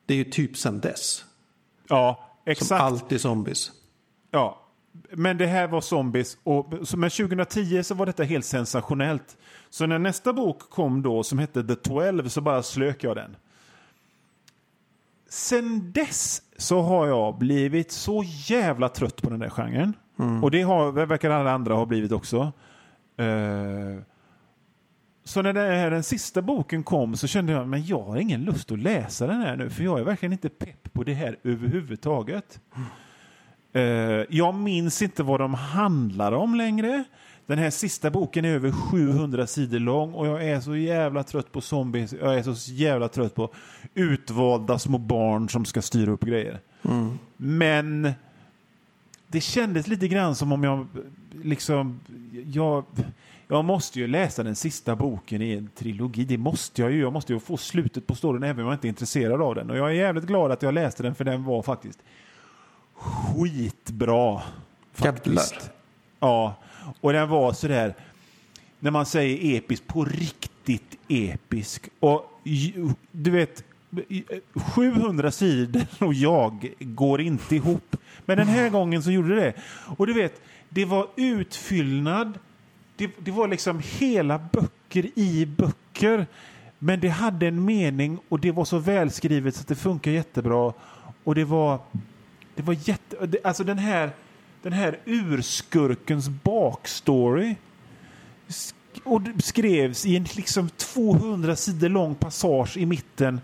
Det är ju typ sen dess. Ja, Som exakt. alltid zombies. Ja, men det här var zombies. Och, men 2010 så var detta helt sensationellt. Så när nästa bok kom då som hette The 12 så bara slök jag den. Sen dess så har jag blivit så jävla trött på den där genren. Och det har, verkar alla andra ha blivit också. Eh, så när det här, den sista boken kom så kände jag men jag har ingen lust att läsa den här nu för jag är verkligen inte pepp på det här överhuvudtaget. Eh, jag minns inte vad de handlar om längre. Den här sista boken är över 700 sidor lång och jag är så jävla trött på zombies. Jag är så jävla trött på utvalda små barn som ska styra upp grejer. Mm. Men det kändes lite grann som om jag liksom, jag, jag måste ju läsa den sista boken i en trilogi. Det måste jag ju. Jag måste ju få slutet på storyn även om jag inte är intresserad av den. Och jag är jävligt glad att jag läste den för den var faktiskt skitbra. Faktiskt. Jävlar. Ja, och den var så där, när man säger episk, på riktigt episk. Och du vet, 700 sidor och jag går inte ihop. Men den här gången så gjorde det. Och du vet, det var utfyllnad. Det, det var liksom hela böcker i böcker. Men det hade en mening och det var så välskrivet så att det funkar jättebra. Och det var, det var jätte... Alltså den här, den här urskurkens bakstory och det skrevs i en liksom 200 sidor lång passage i mitten.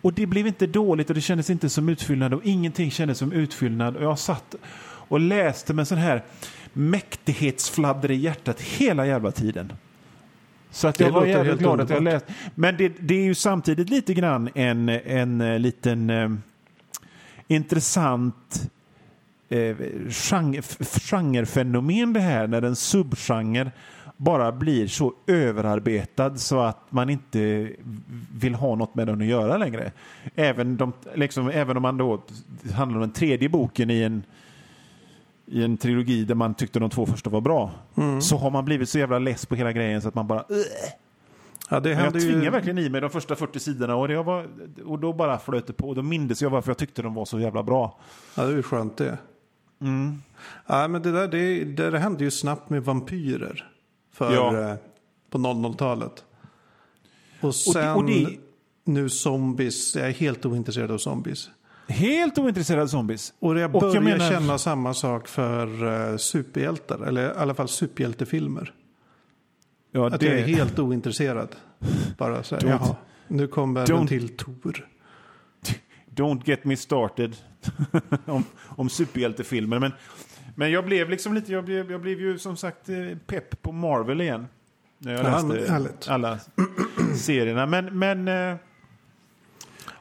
Och det blev inte dåligt och det kändes inte som utfyllnad och ingenting kändes som utfyllnad. Och jag satt och läste med sån här mäktighetsfladder i hjärtat hela jävla tiden. Så att Det jag var låter jävligt glad att jag läste. Men det, det är ju samtidigt lite grann en, en eh, liten eh, intressant eh, genre, genrefenomen det här när en subgenre bara blir så överarbetad så att man inte vill ha något med den att göra längre. Även, de, liksom, även om man då handlar om den tredje boken i en i en trilogi där man tyckte de två första var bra så har man blivit så jävla less på hela grejen så att man bara. Ja, det jag tvingade ju... verkligen i mig de första 40 sidorna och, var, och då bara flöt det på. Och då mindes jag varför jag tyckte de var så jävla bra. Ja, det är ju skönt det. Mm. Ja, men det där det, det, det hände ju snabbt med vampyrer. För, Ja. eh, på 00-talet. Och det- sen och det- nu zombies. Jag är helt ointresserad av zombies. Helt ointresserad av zombies. Och jag Och börjar jag menar- känna samma sak för uh, superhjältar. Eller i alla fall superhjältefilmer. Ja, Att jag är helt ointresserad. Bara så här, jaha. Nu kommer en don't- till Tor. Don't get me started om, om superhjältefilmer. Men, men jag blev liksom lite, jag blev, jag blev ju som sagt eh, pepp på Marvel igen. När jag Ja, läste härligt. alla serierna. Men, men, eh,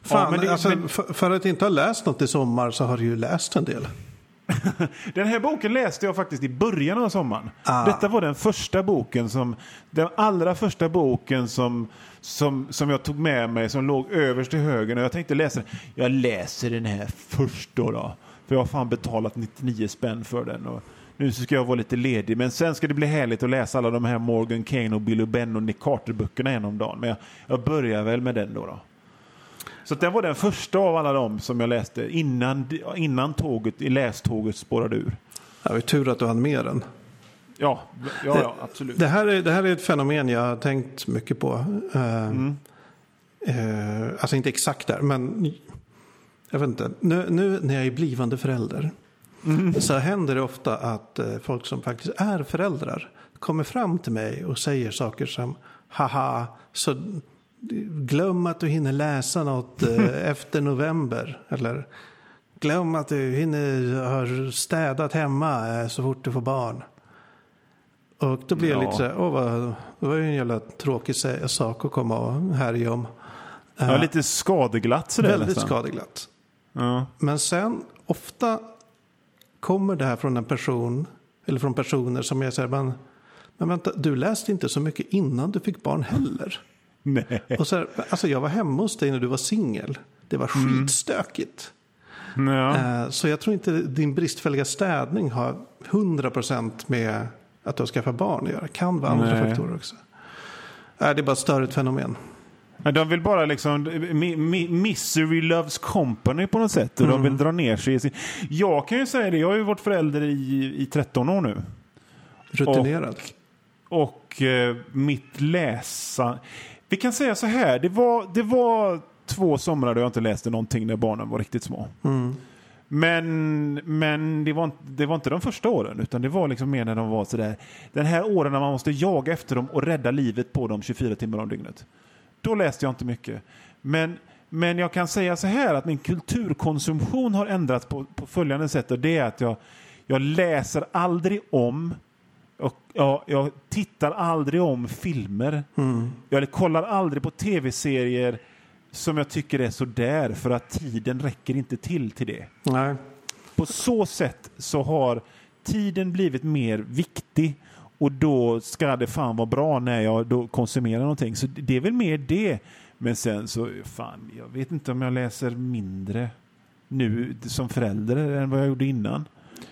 Fan, men det- alltså, men- för, för att inte ha läst något i sommar så har du ju läst en del. Den här boken läste jag faktiskt i början av sommaren. Ah. Detta var den första boken som, den allra första boken som, som, som jag tog med mig som låg överst till höger och jag tänkte läsa den. Jag läser den här först då, då. För jag har fan betalat 99 spänn för den. Och nu ska jag vara lite ledig men sen ska det bli härligt att läsa alla de här Morgan Kane och Billy Ben och Nick Carter-böckerna en om dagen. Men jag, jag börjar väl med den då. då. Så att den var den första av alla dem som jag läste innan, innan tåget, i läståget spårade ur. Det var ju tur att du hann med den. Ja, ja, ja absolut. Det här, är, det här är ett fenomen jag har tänkt mycket på. Eh, Mm. eh, alltså inte exakt där, men jag vet inte. Nu, nu när jag är blivande förälder Mm. så händer det ofta att eh, folk som faktiskt är föräldrar kommer fram till mig och säger saker som haha, så glöm att du hinner läsa något efter november. Eller glöm att du hinner ha städat hemma så fort du får barn. Och då blir jag Ja. lite så här, åh vad, det var ju en jävla tråkig sak att komma och härja om. Ja, lite skadeglatt sådär Väldigt nästan. skadeglatt. Ja. Men sen ofta kommer det här från en person, eller från personer som jag säger, men, men vänta, du läste inte så mycket innan du fick barn heller. Nej. Och så här, alltså jag var hemma hos dig när du var singel. Det var skitstökigt. Ja. Eh, Så jag tror inte din bristfälliga städning har 100% med att du har skaffat barn att göra. kan vara andra Nej. faktorer också. Nej, det är bara ett störigt fenomen. Men De vill bara liksom, mi, mi, misery loves company på något sätt. Och de vill dra ner sig i sin... Jag kan ju säga det, jag har ju varit förälder i, i 13 år nu. Rutinerad. Och eh, mitt läsa... Vi kan säga så här, det var, det var två somrar då jag inte läste någonting när barnen var riktigt små. Mm. Men, men det, var, inte- det var inte de första åren, utan det var liksom mer när de var sådär. Den här åren när man måste jaga efter dem och rädda livet på dem 24 timmar om dygnet. Då läste jag inte mycket. Men, men jag kan säga så här att min kulturkonsumtion har ändrats på, på följande sätt. Och det är att jag, jag läser aldrig om Och, ja, jag tittar aldrig om filmer. Mm. Jag kollar aldrig på tv-serier som jag tycker är så där för att tiden räcker inte till till det. Nej. På så sätt så har tiden blivit mer viktig och då ska det fan vara bra när jag då konsumerar någonting. Så det är väl mer det. Men sen så, fan, jag vet inte om jag läser mindre nu som förälder än vad jag gjorde innan.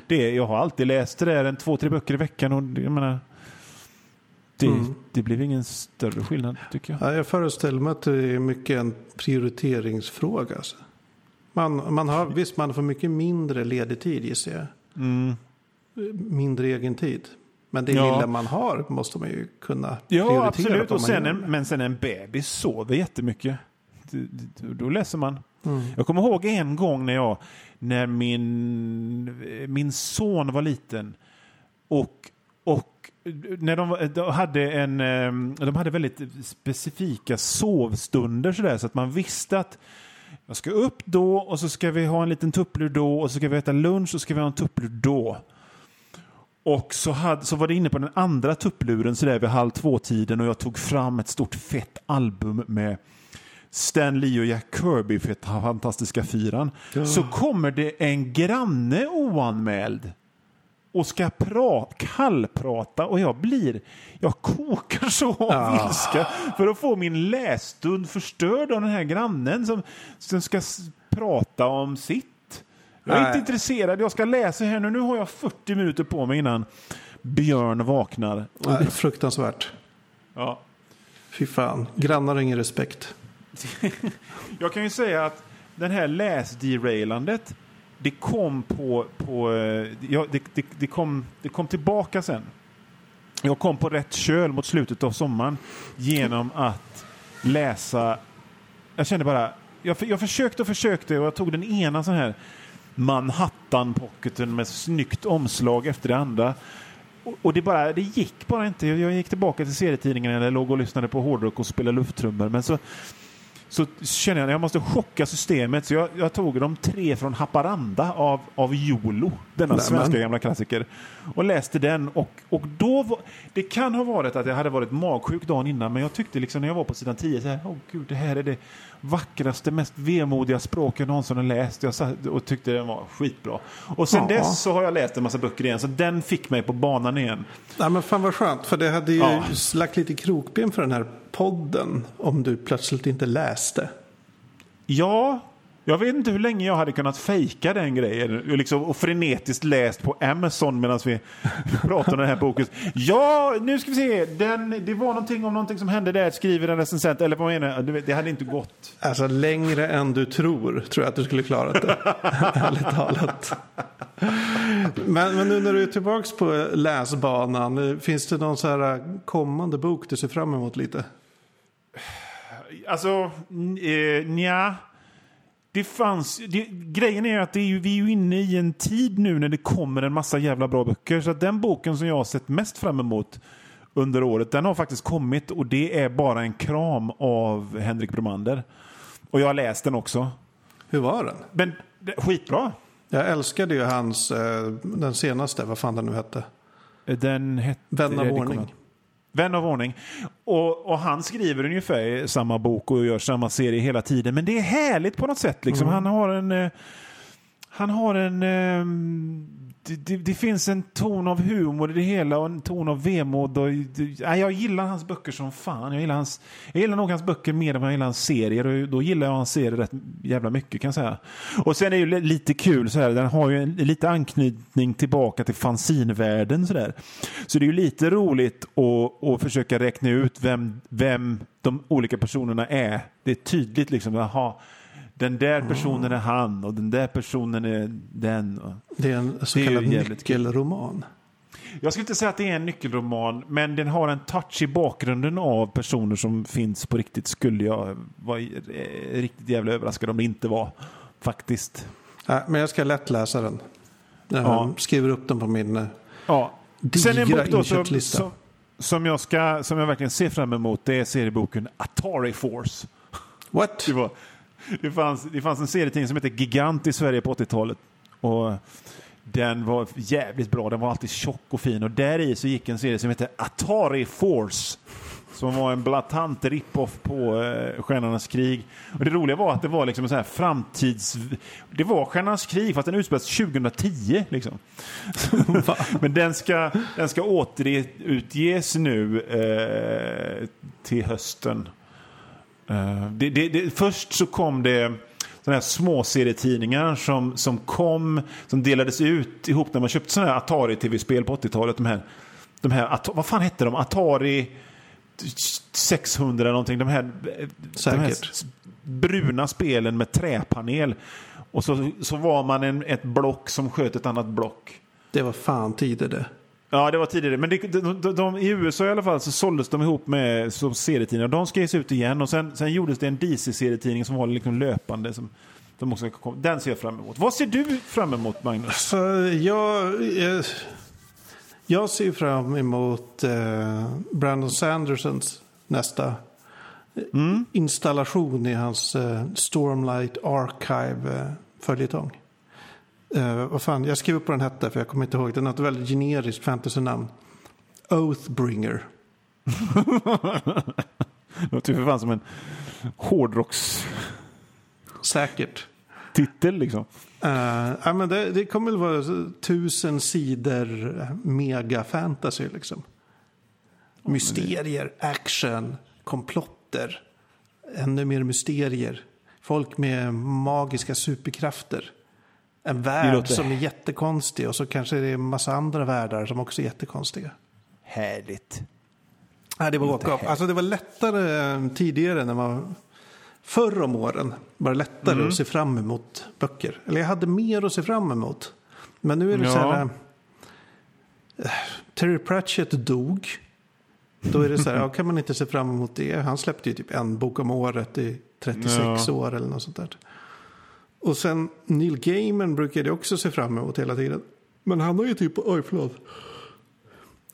Det, jag har alltid läst det där en två, tre böcker i veckan och jag menar, det, Mm. det blev ingen större skillnad tycker jag. Ja, jag föreställer mig att det är mycket en prioriteringsfråga. Alltså. Man, man har, visst, man får mycket mindre ledig tid gissar jag. Mm. Mindre egen tid. Men det Ja. lilla man har måste man ju kunna prioritera. Ja, absolut. Och sen en, men sen en bebis sover jättemycket. Då läser man. Mm. Jag kommer ihåg en gång när jag, när min, min son var liten och, och när de, var- de hade en, eh, de hade väldigt specifika sovstunder sådär så att man visste att jag ska upp då och så ska vi ha en liten tupplur då och så ska vi äta lunch och så ska vi ha en tupplur då. Och så, hade, så var det inne på den andra tuppluren så där vid halv två-tiden och jag tog fram ett stort fett album med Stan Lee och Jack Kirby för Fantastiska Fyran. Så kommer det en granne oanmäld och ska pra, kallprata och jag blir, jag kokar så av Ah. ilska för att få min lässtund förstörd av den här grannen som, som ska prata om sitt. Jag är Nej. inte intresserad, jag ska läsa här nu. Nu har jag 40 minuter på mig innan Björn vaknar. Nej, fruktansvärt. ja. Fy fan. Grannar har ingen respekt. Jag kan ju säga att den här läsderailandet, det kom på, på eh, ja, det, det, det, kom, det kom tillbaka sen. Jag kom på rätt köl mot slutet av sommaren genom att läsa, jag kände bara, jag, jag försökte och försökte och jag tog den ena sån här Manhattan-pocketen med snyggt omslag efter det andra. Och, och det, bara, det gick bara inte. Jag, jag gick tillbaka till serietidningen eller låg och lyssnade på hårdrock och spelade lufttrummor. Men så, så känner jag att jag måste chocka systemet. Så jag, jag tog de tre från Haparanda av, av Jolo, denna Nämen. svenska gamla klassiker. Och läste den. Och, och då var, det kan ha varit att jag hade varit magsjuk dagen innan, men jag tyckte liksom när jag var på sidan 10 så här, åh gud, det här är det vackraste, mest vemodiga språk jag någonsin har läst. Jag satt och tyckte den var skitbra. Och sen Ja. dess så har jag läst en massa böcker igen, så den fick mig på banan igen. Nej, men fan vad skönt. För det hade ju Ja. lagt lite krokben för den här podden. Om du plötsligt inte läste. Ja, jag vet inte hur länge jag hade kunnat fejka den grejen och liksom, och frenetiskt läst på Amazon medan vi pratar om den här boken. Ja, nu ska vi se. Den, det var någonting om någonting som hände där, skriver en recensent. Eller vad menar jag? Det hade inte gått. Alltså längre än du tror, tror jag att du skulle klara det. Ärligt talat. Men, men nu när du är tillbaka på läsbanan, finns det någon så här kommande bok du ser fram emot lite? Alltså, eh, nja. Det fanns, det, grejen är att är ju, vi är ju inne i en tid nu när det kommer en massa jävla bra böcker. Så den boken som jag har sett mest fram emot under året, den har faktiskt kommit och det är bara en kram av Henrik Bromander. Och jag har läst den också. Hur var den? Men det, skitbra. Jag älskade ju hans, eh, den senaste, vad fan den nu hette. Den hette... Vän av ordning. Vän av ordning. Och, och han skriver ungefär samma bok och gör samma serie hela tiden. Men det är härligt på något sätt. Liksom. Han har en... eh, Han har en... Det, det, det finns en ton av humor i det hela och en ton av vemod. Och, det, jag gillar hans böcker som fan. Jag gillar, hans, jag gillar nog hans böcker mer än vad jag gillar hans serier. Och då gillar jag hans serier rätt jävla mycket kan jag säga. Och sen är det ju lite kul så här. Den har ju en, lite anknytning tillbaka till fanzinvärlden så där. Så det är ju lite roligt att, att försöka räkna ut vem, vem de olika personerna är. Det är tydligt liksom. Aha, den där personen är han och den där personen är den. Det är en så kallad nyckelroman. Jag skulle inte säga att det är en nyckelroman, men den har en touch i bakgrunden av personer som finns på riktigt. Skulle jag vara eh, riktigt jävla överraskad om det inte var. Faktiskt. Nej, men jag ska lätt läsa den. Jag Ja. skriver upp den på min... eh, Ja. Digra Sen en bok då som, som, som, jag ska, som jag verkligen ser fram emot, det är serieboken Atari Force. What? Det, fanns, det fanns en serietidning som hette Gigant i Sverige på 80-talet. Och Den var jävligt bra. Den var alltid tjock och fin. Och där i så gick en serie som heter Atari Force. Som var en blatant rip-off på eh, Stjärnornas krig. Och det roliga var att det var liksom en sån här framtids... Det var Stjärnornas krig fast den utspelades 2010. Liksom. Men den ska, den ska återutges nu eh, till hösten. Eh, det, det, det, först så kom det sådana här småserietidningar som, som kom, som delades ut ihop när man köpte sådana här Atari-tv-spel på 80-talet. De här, de här, vad fan hette de? Atari 600 någonting. De här, de här bruna spelen med träpanel. Och så, så var man en, ett block som sköt ett annat block. Det var fan tider det. Ja, det var tidigare. Men det, de, de, de, i USA i alla fall så såldes de ihop med som serietidningar. De skrevs ut igen och sen, sen gjordes det en DC-serietidning som var liksom löpande. Som, de också kom, den ser jag fram emot. Vad ser du fram emot, Magnus? Alltså, jag, jag, jag ser fram emot eh, Brandon Sandersons nästa mm. installation i hans eh, Stormlight Archive-följetong. Uh, vad fan, jag skrev upp vad den hette för jag kommer inte ihåg. Den har ett väldigt generiskt fantasy-namn. Oathbringer. det låter för fan som en hårdrocks... Säkert. Titel liksom. Uh, ja, men det, det kommer väl vara tusen sidor mega fantasy liksom. Mysterier, action, komplotter. Ännu mer mysterier. Folk med magiska superkrafter en värld låter... som är jättekonstig och så kanske det är en massa andra världar som också är jättekonstiga. Härligt. Ja, det var walk Alltså det var lättare eh, tidigare när man förr om åren var det lättare mm. att se fram emot böcker. Eller jag hade mer att se fram emot. Men nu är det ja. så här. Äh, Terry Pratchett dog. Då är det så här, ja, kan man inte se fram emot det? Han släppte ju typ en bok om året i 36 ja. år eller något sånt där. Och sen Neil Gaiman brukade jag också se fram emot hela tiden. Men han har ju typ, oj förlåt.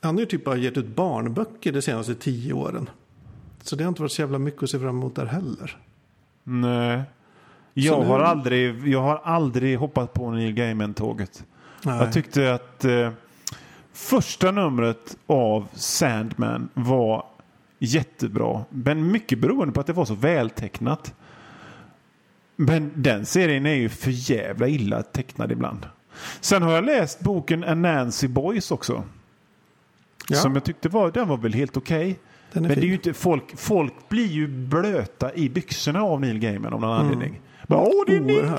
Han har ju typ bara gett ut barnböcker de senaste tio åren. Så det har inte varit så jävla mycket att se fram emot där heller. Nej. Jag, nu... har, aldrig, jag har aldrig hoppat på Neil Gaiman-tåget. Jag tyckte att eh, första numret av Sandman var jättebra. Men mycket beroende på att det var så vältecknat. Men den serien är ju för jävla illa tecknad ibland. Sen har jag läst boken A Nancy Boys också. Ja. Som jag tyckte var, den var väl helt okej. Okay. Men det är ju inte, folk, folk blir ju blöta i byxorna av Neil Gaiman av någon mm. anledning. Bara, Åh, det är Neil Gaiman!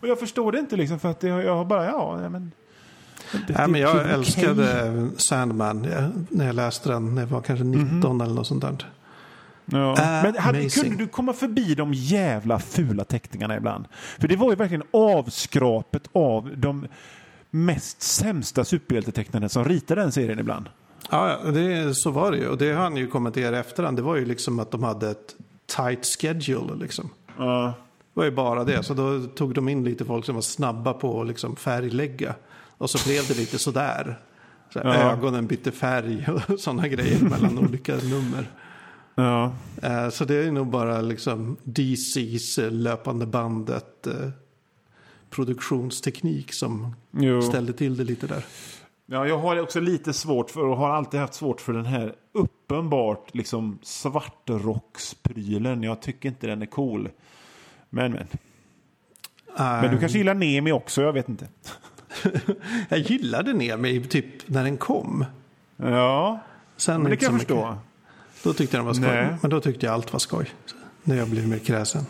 Och jag förstår det inte liksom för att jag, jag har bara, ja, men... Det, ja, men jag älskade okay. Sandman när jag läste den när jag var kanske 19 mm -hmm. eller något sånt där. Ja. Men hade, kunde du komma förbi de jävla fula teckningarna ibland? För det var ju verkligen avskrapet av de mest sämsta superhjältetecknarna som ritade den serien ibland. Ja, det, så var det ju. Och det har han ju kommenterat i efterhand. Det var ju liksom att de hade ett tight schedule liksom. Ja. Det var ju bara det. Så då tog de in lite folk som var snabba på att liksom färglägga. Och så blev det lite sådär. Så ja. Ögonen bytte färg och sådana grejer mellan olika nummer. Ja. Eh, så det är nog bara liksom DCs eh, löpande bandet eh, produktionsteknik som jo. ställde till det lite där. Ja, jag har också lite svårt för och har alltid haft svårt för den här uppenbart liksom svartrocksprylen. Jag tycker inte den är cool. Men men. Um, men du kanske gillar Nemi också, jag vet inte. jag gillade Nemi typ när den kom. Ja, Sen men det kan jag förstå. Mycket. Då tyckte jag den var skoj. Nej. Men då tyckte jag allt var skoj. När jag blev mer kräsen.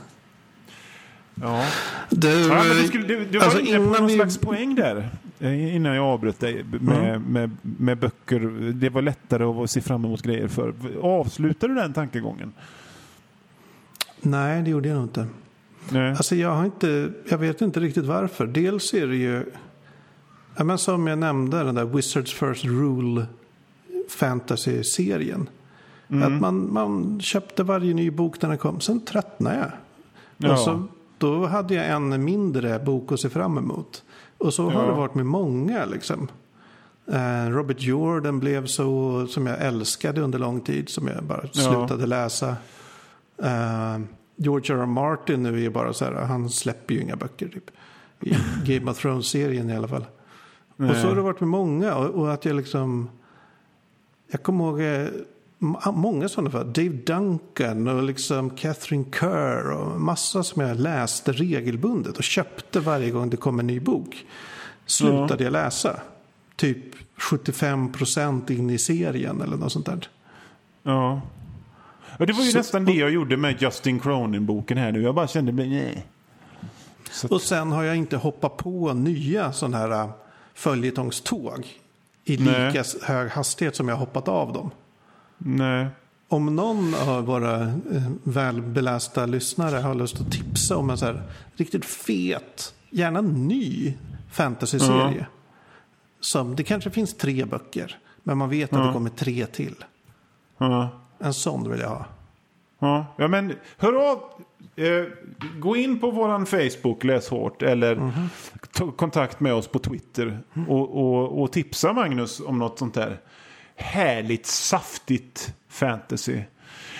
Ja. Du, ja, du, skulle, du, du var alltså inne på någon vi... slags poäng där. Eh, innan jag avbröt dig med, mm. med, med, böcker. Det var lättare att se fram emot grejer för. Avslutade du den tankegången? Nej, det gjorde jag nog inte. Nej. Alltså jag, har inte, jag vet inte riktigt varför. Dels är det ju, ja, men som jag nämnde, den där Wizards First Rule fantasy-serien. Mm. Att man, man köpte varje ny bok när den kom. Sen tröttnade jag. Ja. Och så, då hade jag en mindre bok att se fram emot. Och så ja. har det varit med många liksom. Uh, Robert Jordan blev så som jag älskade under lång tid. Som jag bara ja. slutade läsa. Uh, George R. R. Martin nu är bara så här. Han släpper ju inga böcker typ. I Game of Thrones-serien i alla fall. Och så har det varit med många. Och, och att jag liksom... Jag kommer ihåg eh, många sådana fall. Dave Duncan och liksom Catherine Kerr och massa som jag läste regelbundet och köpte varje gång det kom en ny bok. Slutade jag läsa. Typ 75% in i serien eller något sånt där. Ja. Och det var ju Så- nästan det jag gjorde med Justin Cronin-boken här nu. Jag bara kände, nej. Och sen har jag inte hoppat på nya sådana här äh, följetongståg i Nej. lika s- hög hastighet som jag hoppat av dem. Nej. Om någon av våra eh, välbelästa lyssnare har lust att tipsa om en så här riktigt fet, gärna ny fantasy-serie. Som, det kanske finns tre böcker, men man vet att det kommer tre till. Ja. En sån vill jag ha. Ja, men hör av. Eh, gå in på våran Facebook, Läs hårt, eller ta kontakt med oss på Twitter och, och, och tipsa Magnus om något sånt där härligt, saftigt fantasy.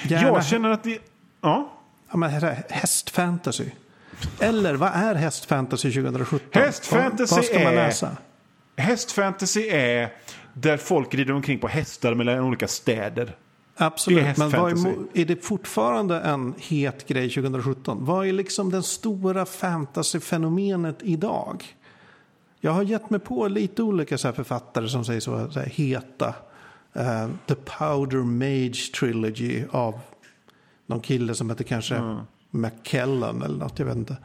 Gärna- Jag känner att det... Ja. Ja, men är hästfantasy. Eller vad är hästfantasy 2017? Hästfantasy vad, vad ska man är- läsa? Hästfantasy är där folk rider omkring på hästar mellan olika städer. Absolut, Det är men vad är, är det fortfarande en het grej 2017? Vad är liksom den stora fantasyfenomenet idag? Jag har gett mig på lite olika så här författare som säger så, så heta. Eh, The Powder Mage Trilogy av någon kille som heter kanske McKellen eller något, jag vet inte.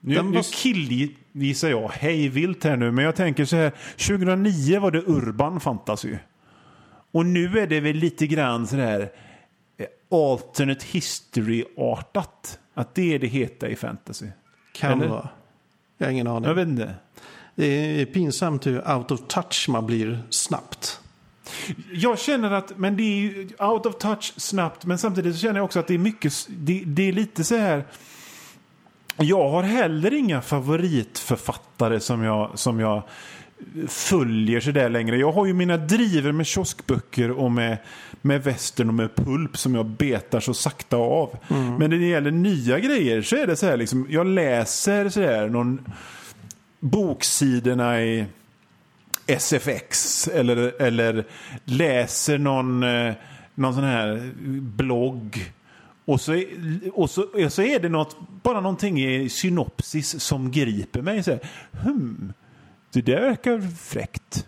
Nu, Den nu var- killgissar jag hej vilt här nu, men jag tänker så här. 2009 var det urban fantasy. Och nu är det väl lite grann så här eh, alternate history-artat. Att det är det heta i fantasy. Kan Eller? vara. Jag har ingen aning. Jag vet inte. Det är pinsamt hur out of touch man blir snabbt. Jag känner att, men det är ju out of touch snabbt, men samtidigt så känner jag också att det är mycket, det, det är lite så här. Jag har heller inga favoritförfattare som jag, som jag följer så där längre. Jag har ju mina driver med kioskböcker och med, med västern och med pulp som jag betar så sakta av. Men när det gäller nya grejer så är det så här liksom, jag läser så här någon boksidorna i SFX eller, eller läser någon, eh, någon sån här blogg. Och så, och så, och så är det något, bara någonting i synopsis som griper mig. Så här, hmm, det där verkar fräckt.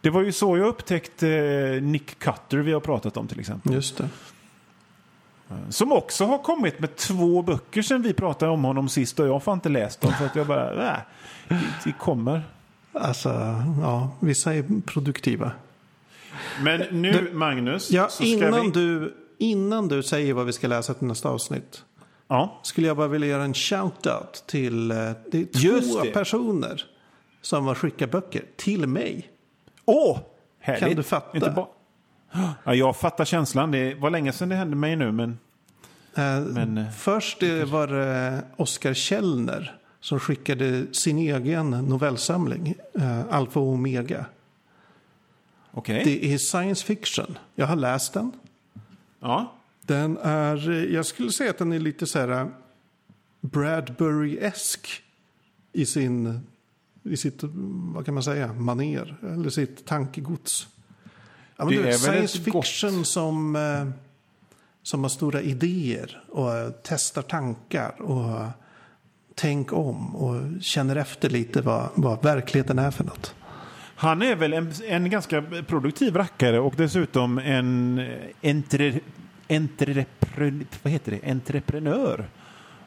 Det var ju så jag upptäckte eh, Nick Cutter vi har pratat om till exempel. Just det. Som också har kommit med två böcker sen vi pratade om honom sist och jag har inte läst dem för att jag bara, nej, det, det kommer. Alltså, ja, vissa är produktiva. Men nu Du- Magnus, Ja, innan, vi... du, innan du säger vad vi ska läsa till nästa avsnitt. Ja. Skulle jag bara vilja göra en shout-out till eh, det är två det. personer som har skickat böcker till mig. Åh, härligt. Kan du fatta? Inte ba- ja, jag fattar känslan. Det var länge sedan det hände mig nu, men... Eh, Men, eh, Först eh, var det Oskar Källner som skickade sin egen novellsamling, eh, Alfa och Omega. Okej. Det är science fiction. Jag har läst den. Ja. Den är, eh, jag skulle säga att den är lite så här eh, Bradbury-esk i sin, i sitt, mm, vad kan man säga, maner eller sitt tankegods. Ja, Det du vet, är science ett gott- fiction som, eh, som har stora idéer och eh, testar tankar och eh, tänk om och känner efter lite vad, vad verkligheten är för något. Han är väl en, en ganska produktiv rackare och dessutom en eh, entre, entrepre, vad heter det? entreprenör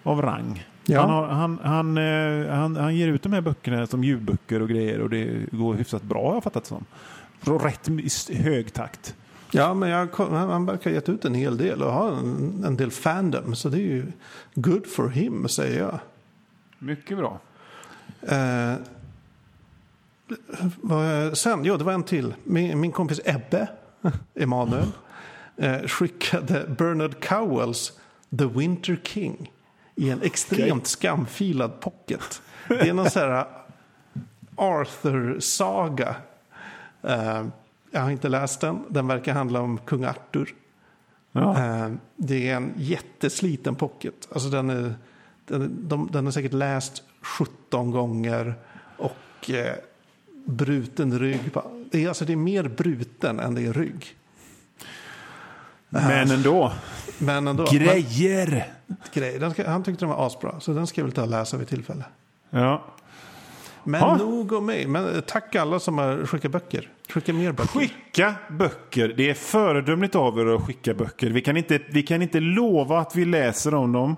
av rang. Ja. Han, har, han, han, eh, han, han ger ut de här böckerna som ljudböcker och grejer och det går hyfsat bra har jag fattat som. Rätt hög takt. Ja, men jag, han verkar ha gett ut en hel del och har en, en del fandom. Så det är ju good for him, säger jag. Mycket bra. Eh, sen, jo, det var en till. Min, min kompis Ebbe, Emanuel, eh, skickade Bernard Cowells The Winter King i en extremt skamfilad pocket. Det är någon sån här Arthur-saga. Eh, jag har inte läst den. Den verkar handla om kung Arthur. Ja. Det är en jättesliten pocket. Alltså den är, Den, de, den är säkert läst 17 gånger och eh, bruten rygg. på- Det är, alltså, det är mer bruten än det är rygg. Men ändå. Men ändå. Grejer! Men, grej. Den ska, han tyckte den var asbra, så den ska jag väl ta och läsa vid tillfälle. Ja. Men Ha. nog om mig. Men eh, tack alla som har skickat böcker. Skicka mer böcker. Skicka böcker. Det är föredömligt av er att skicka böcker. Vi kan inte, vi kan inte lova att vi läser om dem.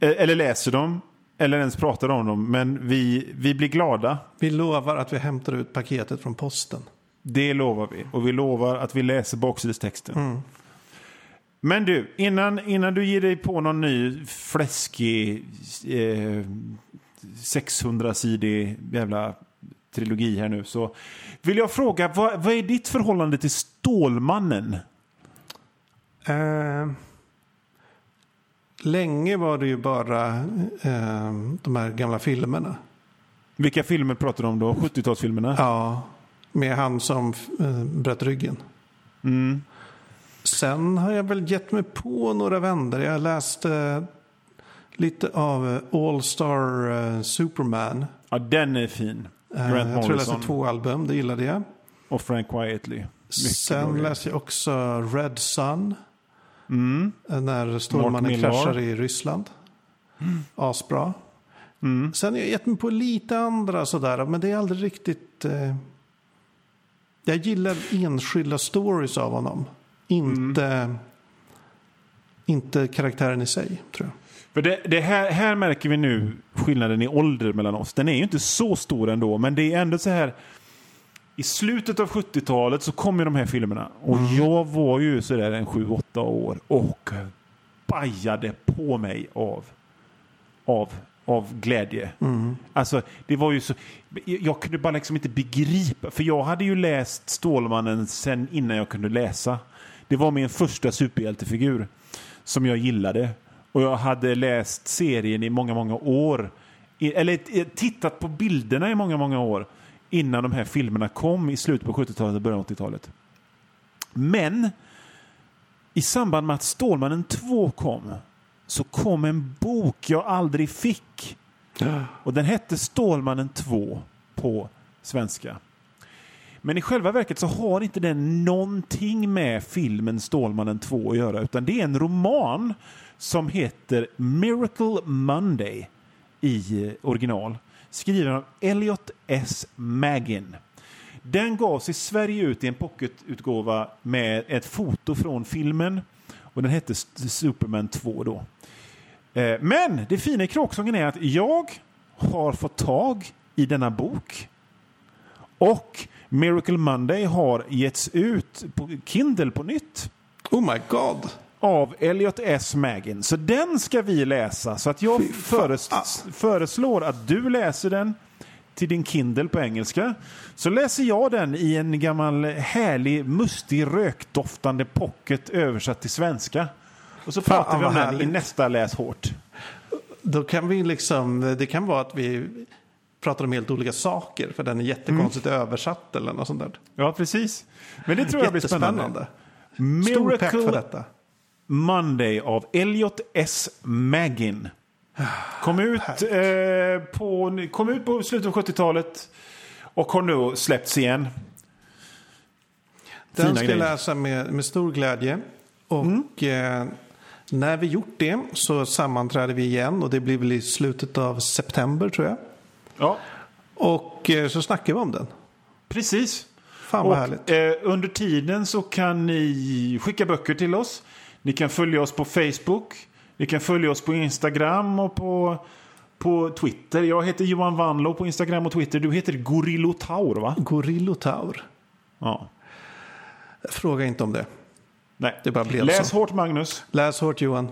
Eh, Eller läser dem. Eller ens pratar om dem. Men vi, vi blir glada. Vi lovar att vi hämtar ut paketet från posten. Det lovar vi. Och vi lovar att vi läser baksidestexten. Men du, innan, innan du ger dig på någon ny fläskig eh, 600-sidig jävla trilogi här nu så vill jag fråga, vad, vad är ditt förhållande till Stålmannen? Eh, länge var det ju bara eh, de här gamla filmerna. Vilka filmer pratar du om då? 70-talsfilmerna? Ja, med han som eh, bröt ryggen. Mm. Sen har jag väl gett mig på några vändor. Jag läste lite av eh, All Star eh, Superman. Ja, den är fin. Eh, Grant jag tror jag läste Morrison två album, det gillade jag. och Frank Quietly. Mycket Sen läste jag också Red Sun. Mm. När Stålmannen kraschar i Ryssland. Asbra. Mm. Sen har jag gett mig på lite andra sådär, men det är aldrig riktigt... Eh... Jag gillar enskilda stories av honom. Inte, Mm. inte karaktären i sig, tror jag. För det, det här, här märker vi nu skillnaden i ålder mellan oss. Den är ju inte så stor ändå, men det är ändå så här. I slutet av 70-talet så kom ju de här filmerna. Och jag var ju sådär en 7-8 år och bajade på mig av, av, av glädje. Alltså, det var ju så... Jag kunde bara liksom inte begripa. För jag hade ju läst Stålmannen sen innan jag kunde läsa. Det var min första superhjältefigur som jag gillade. Och jag hade läst serien i många, många år. Eller eh, tittat på bilderna i många, många år. Innan de här filmerna kom i slutet på 70-talet och början av 80-talet. Men i samband med att Stålmannen 2 kom så kom en bok jag aldrig fick. Och den hette Stålmannen 2 på svenska. Men i själva verket så har inte den någonting med filmen Stålmannen 2 att göra. Utan det är en roman som heter Miracle Monday i eh, original. Skriven av Elliot S. Magin. Den gavs i Sverige ut i en pocketutgåva med ett foto från filmen. Och den hette Superman 2 då. Eh, men det fina i kråksången är att jag har fått tag i denna bok. Och Miracle Monday har getts ut på Kindle på nytt Oh my god! Av Elliot S. Maggin. Så den ska vi läsa. Så att jag fan. föres- föreslår att du läser den till din Kindle på engelska. Så läser jag den i en gammal härlig, mustig, rökdoftande pocket översatt till svenska. Och så Fan, pratar vi om den i nästa Läs hårt. Då kan vi liksom, det kan vara att vi pratar om helt olika saker. För den är jättekonstigt Mm. översatt eller något sånt där. Ja, precis. Men det tror jag blir spännande. Stort tack för detta. Monday av Elliot S. Maggin. Kom ut, eh, på, kom ut på slutet av 70-talet och har nu släppts igen. Den Fina ska jag grejer. läsa med, med stor glädje. Och eh, när vi gjort det så sammanträder vi igen. Och det blir väl i slutet av september tror jag. Ja, Och eh, så snackar vi om den. precis. Fan vad och, härligt. Eh, under tiden så kan ni skicka böcker till oss. Ni kan följa oss på Facebook. Ni kan följa oss på Instagram och på, på Twitter. Jag heter Johan Wanlo på Instagram och Twitter. Du heter Gorillotaur va? Gorillotaur. Ja. Fråga inte om det. Nej. Det bara blev Läs så. hårt Magnus. Läs hårt Johan.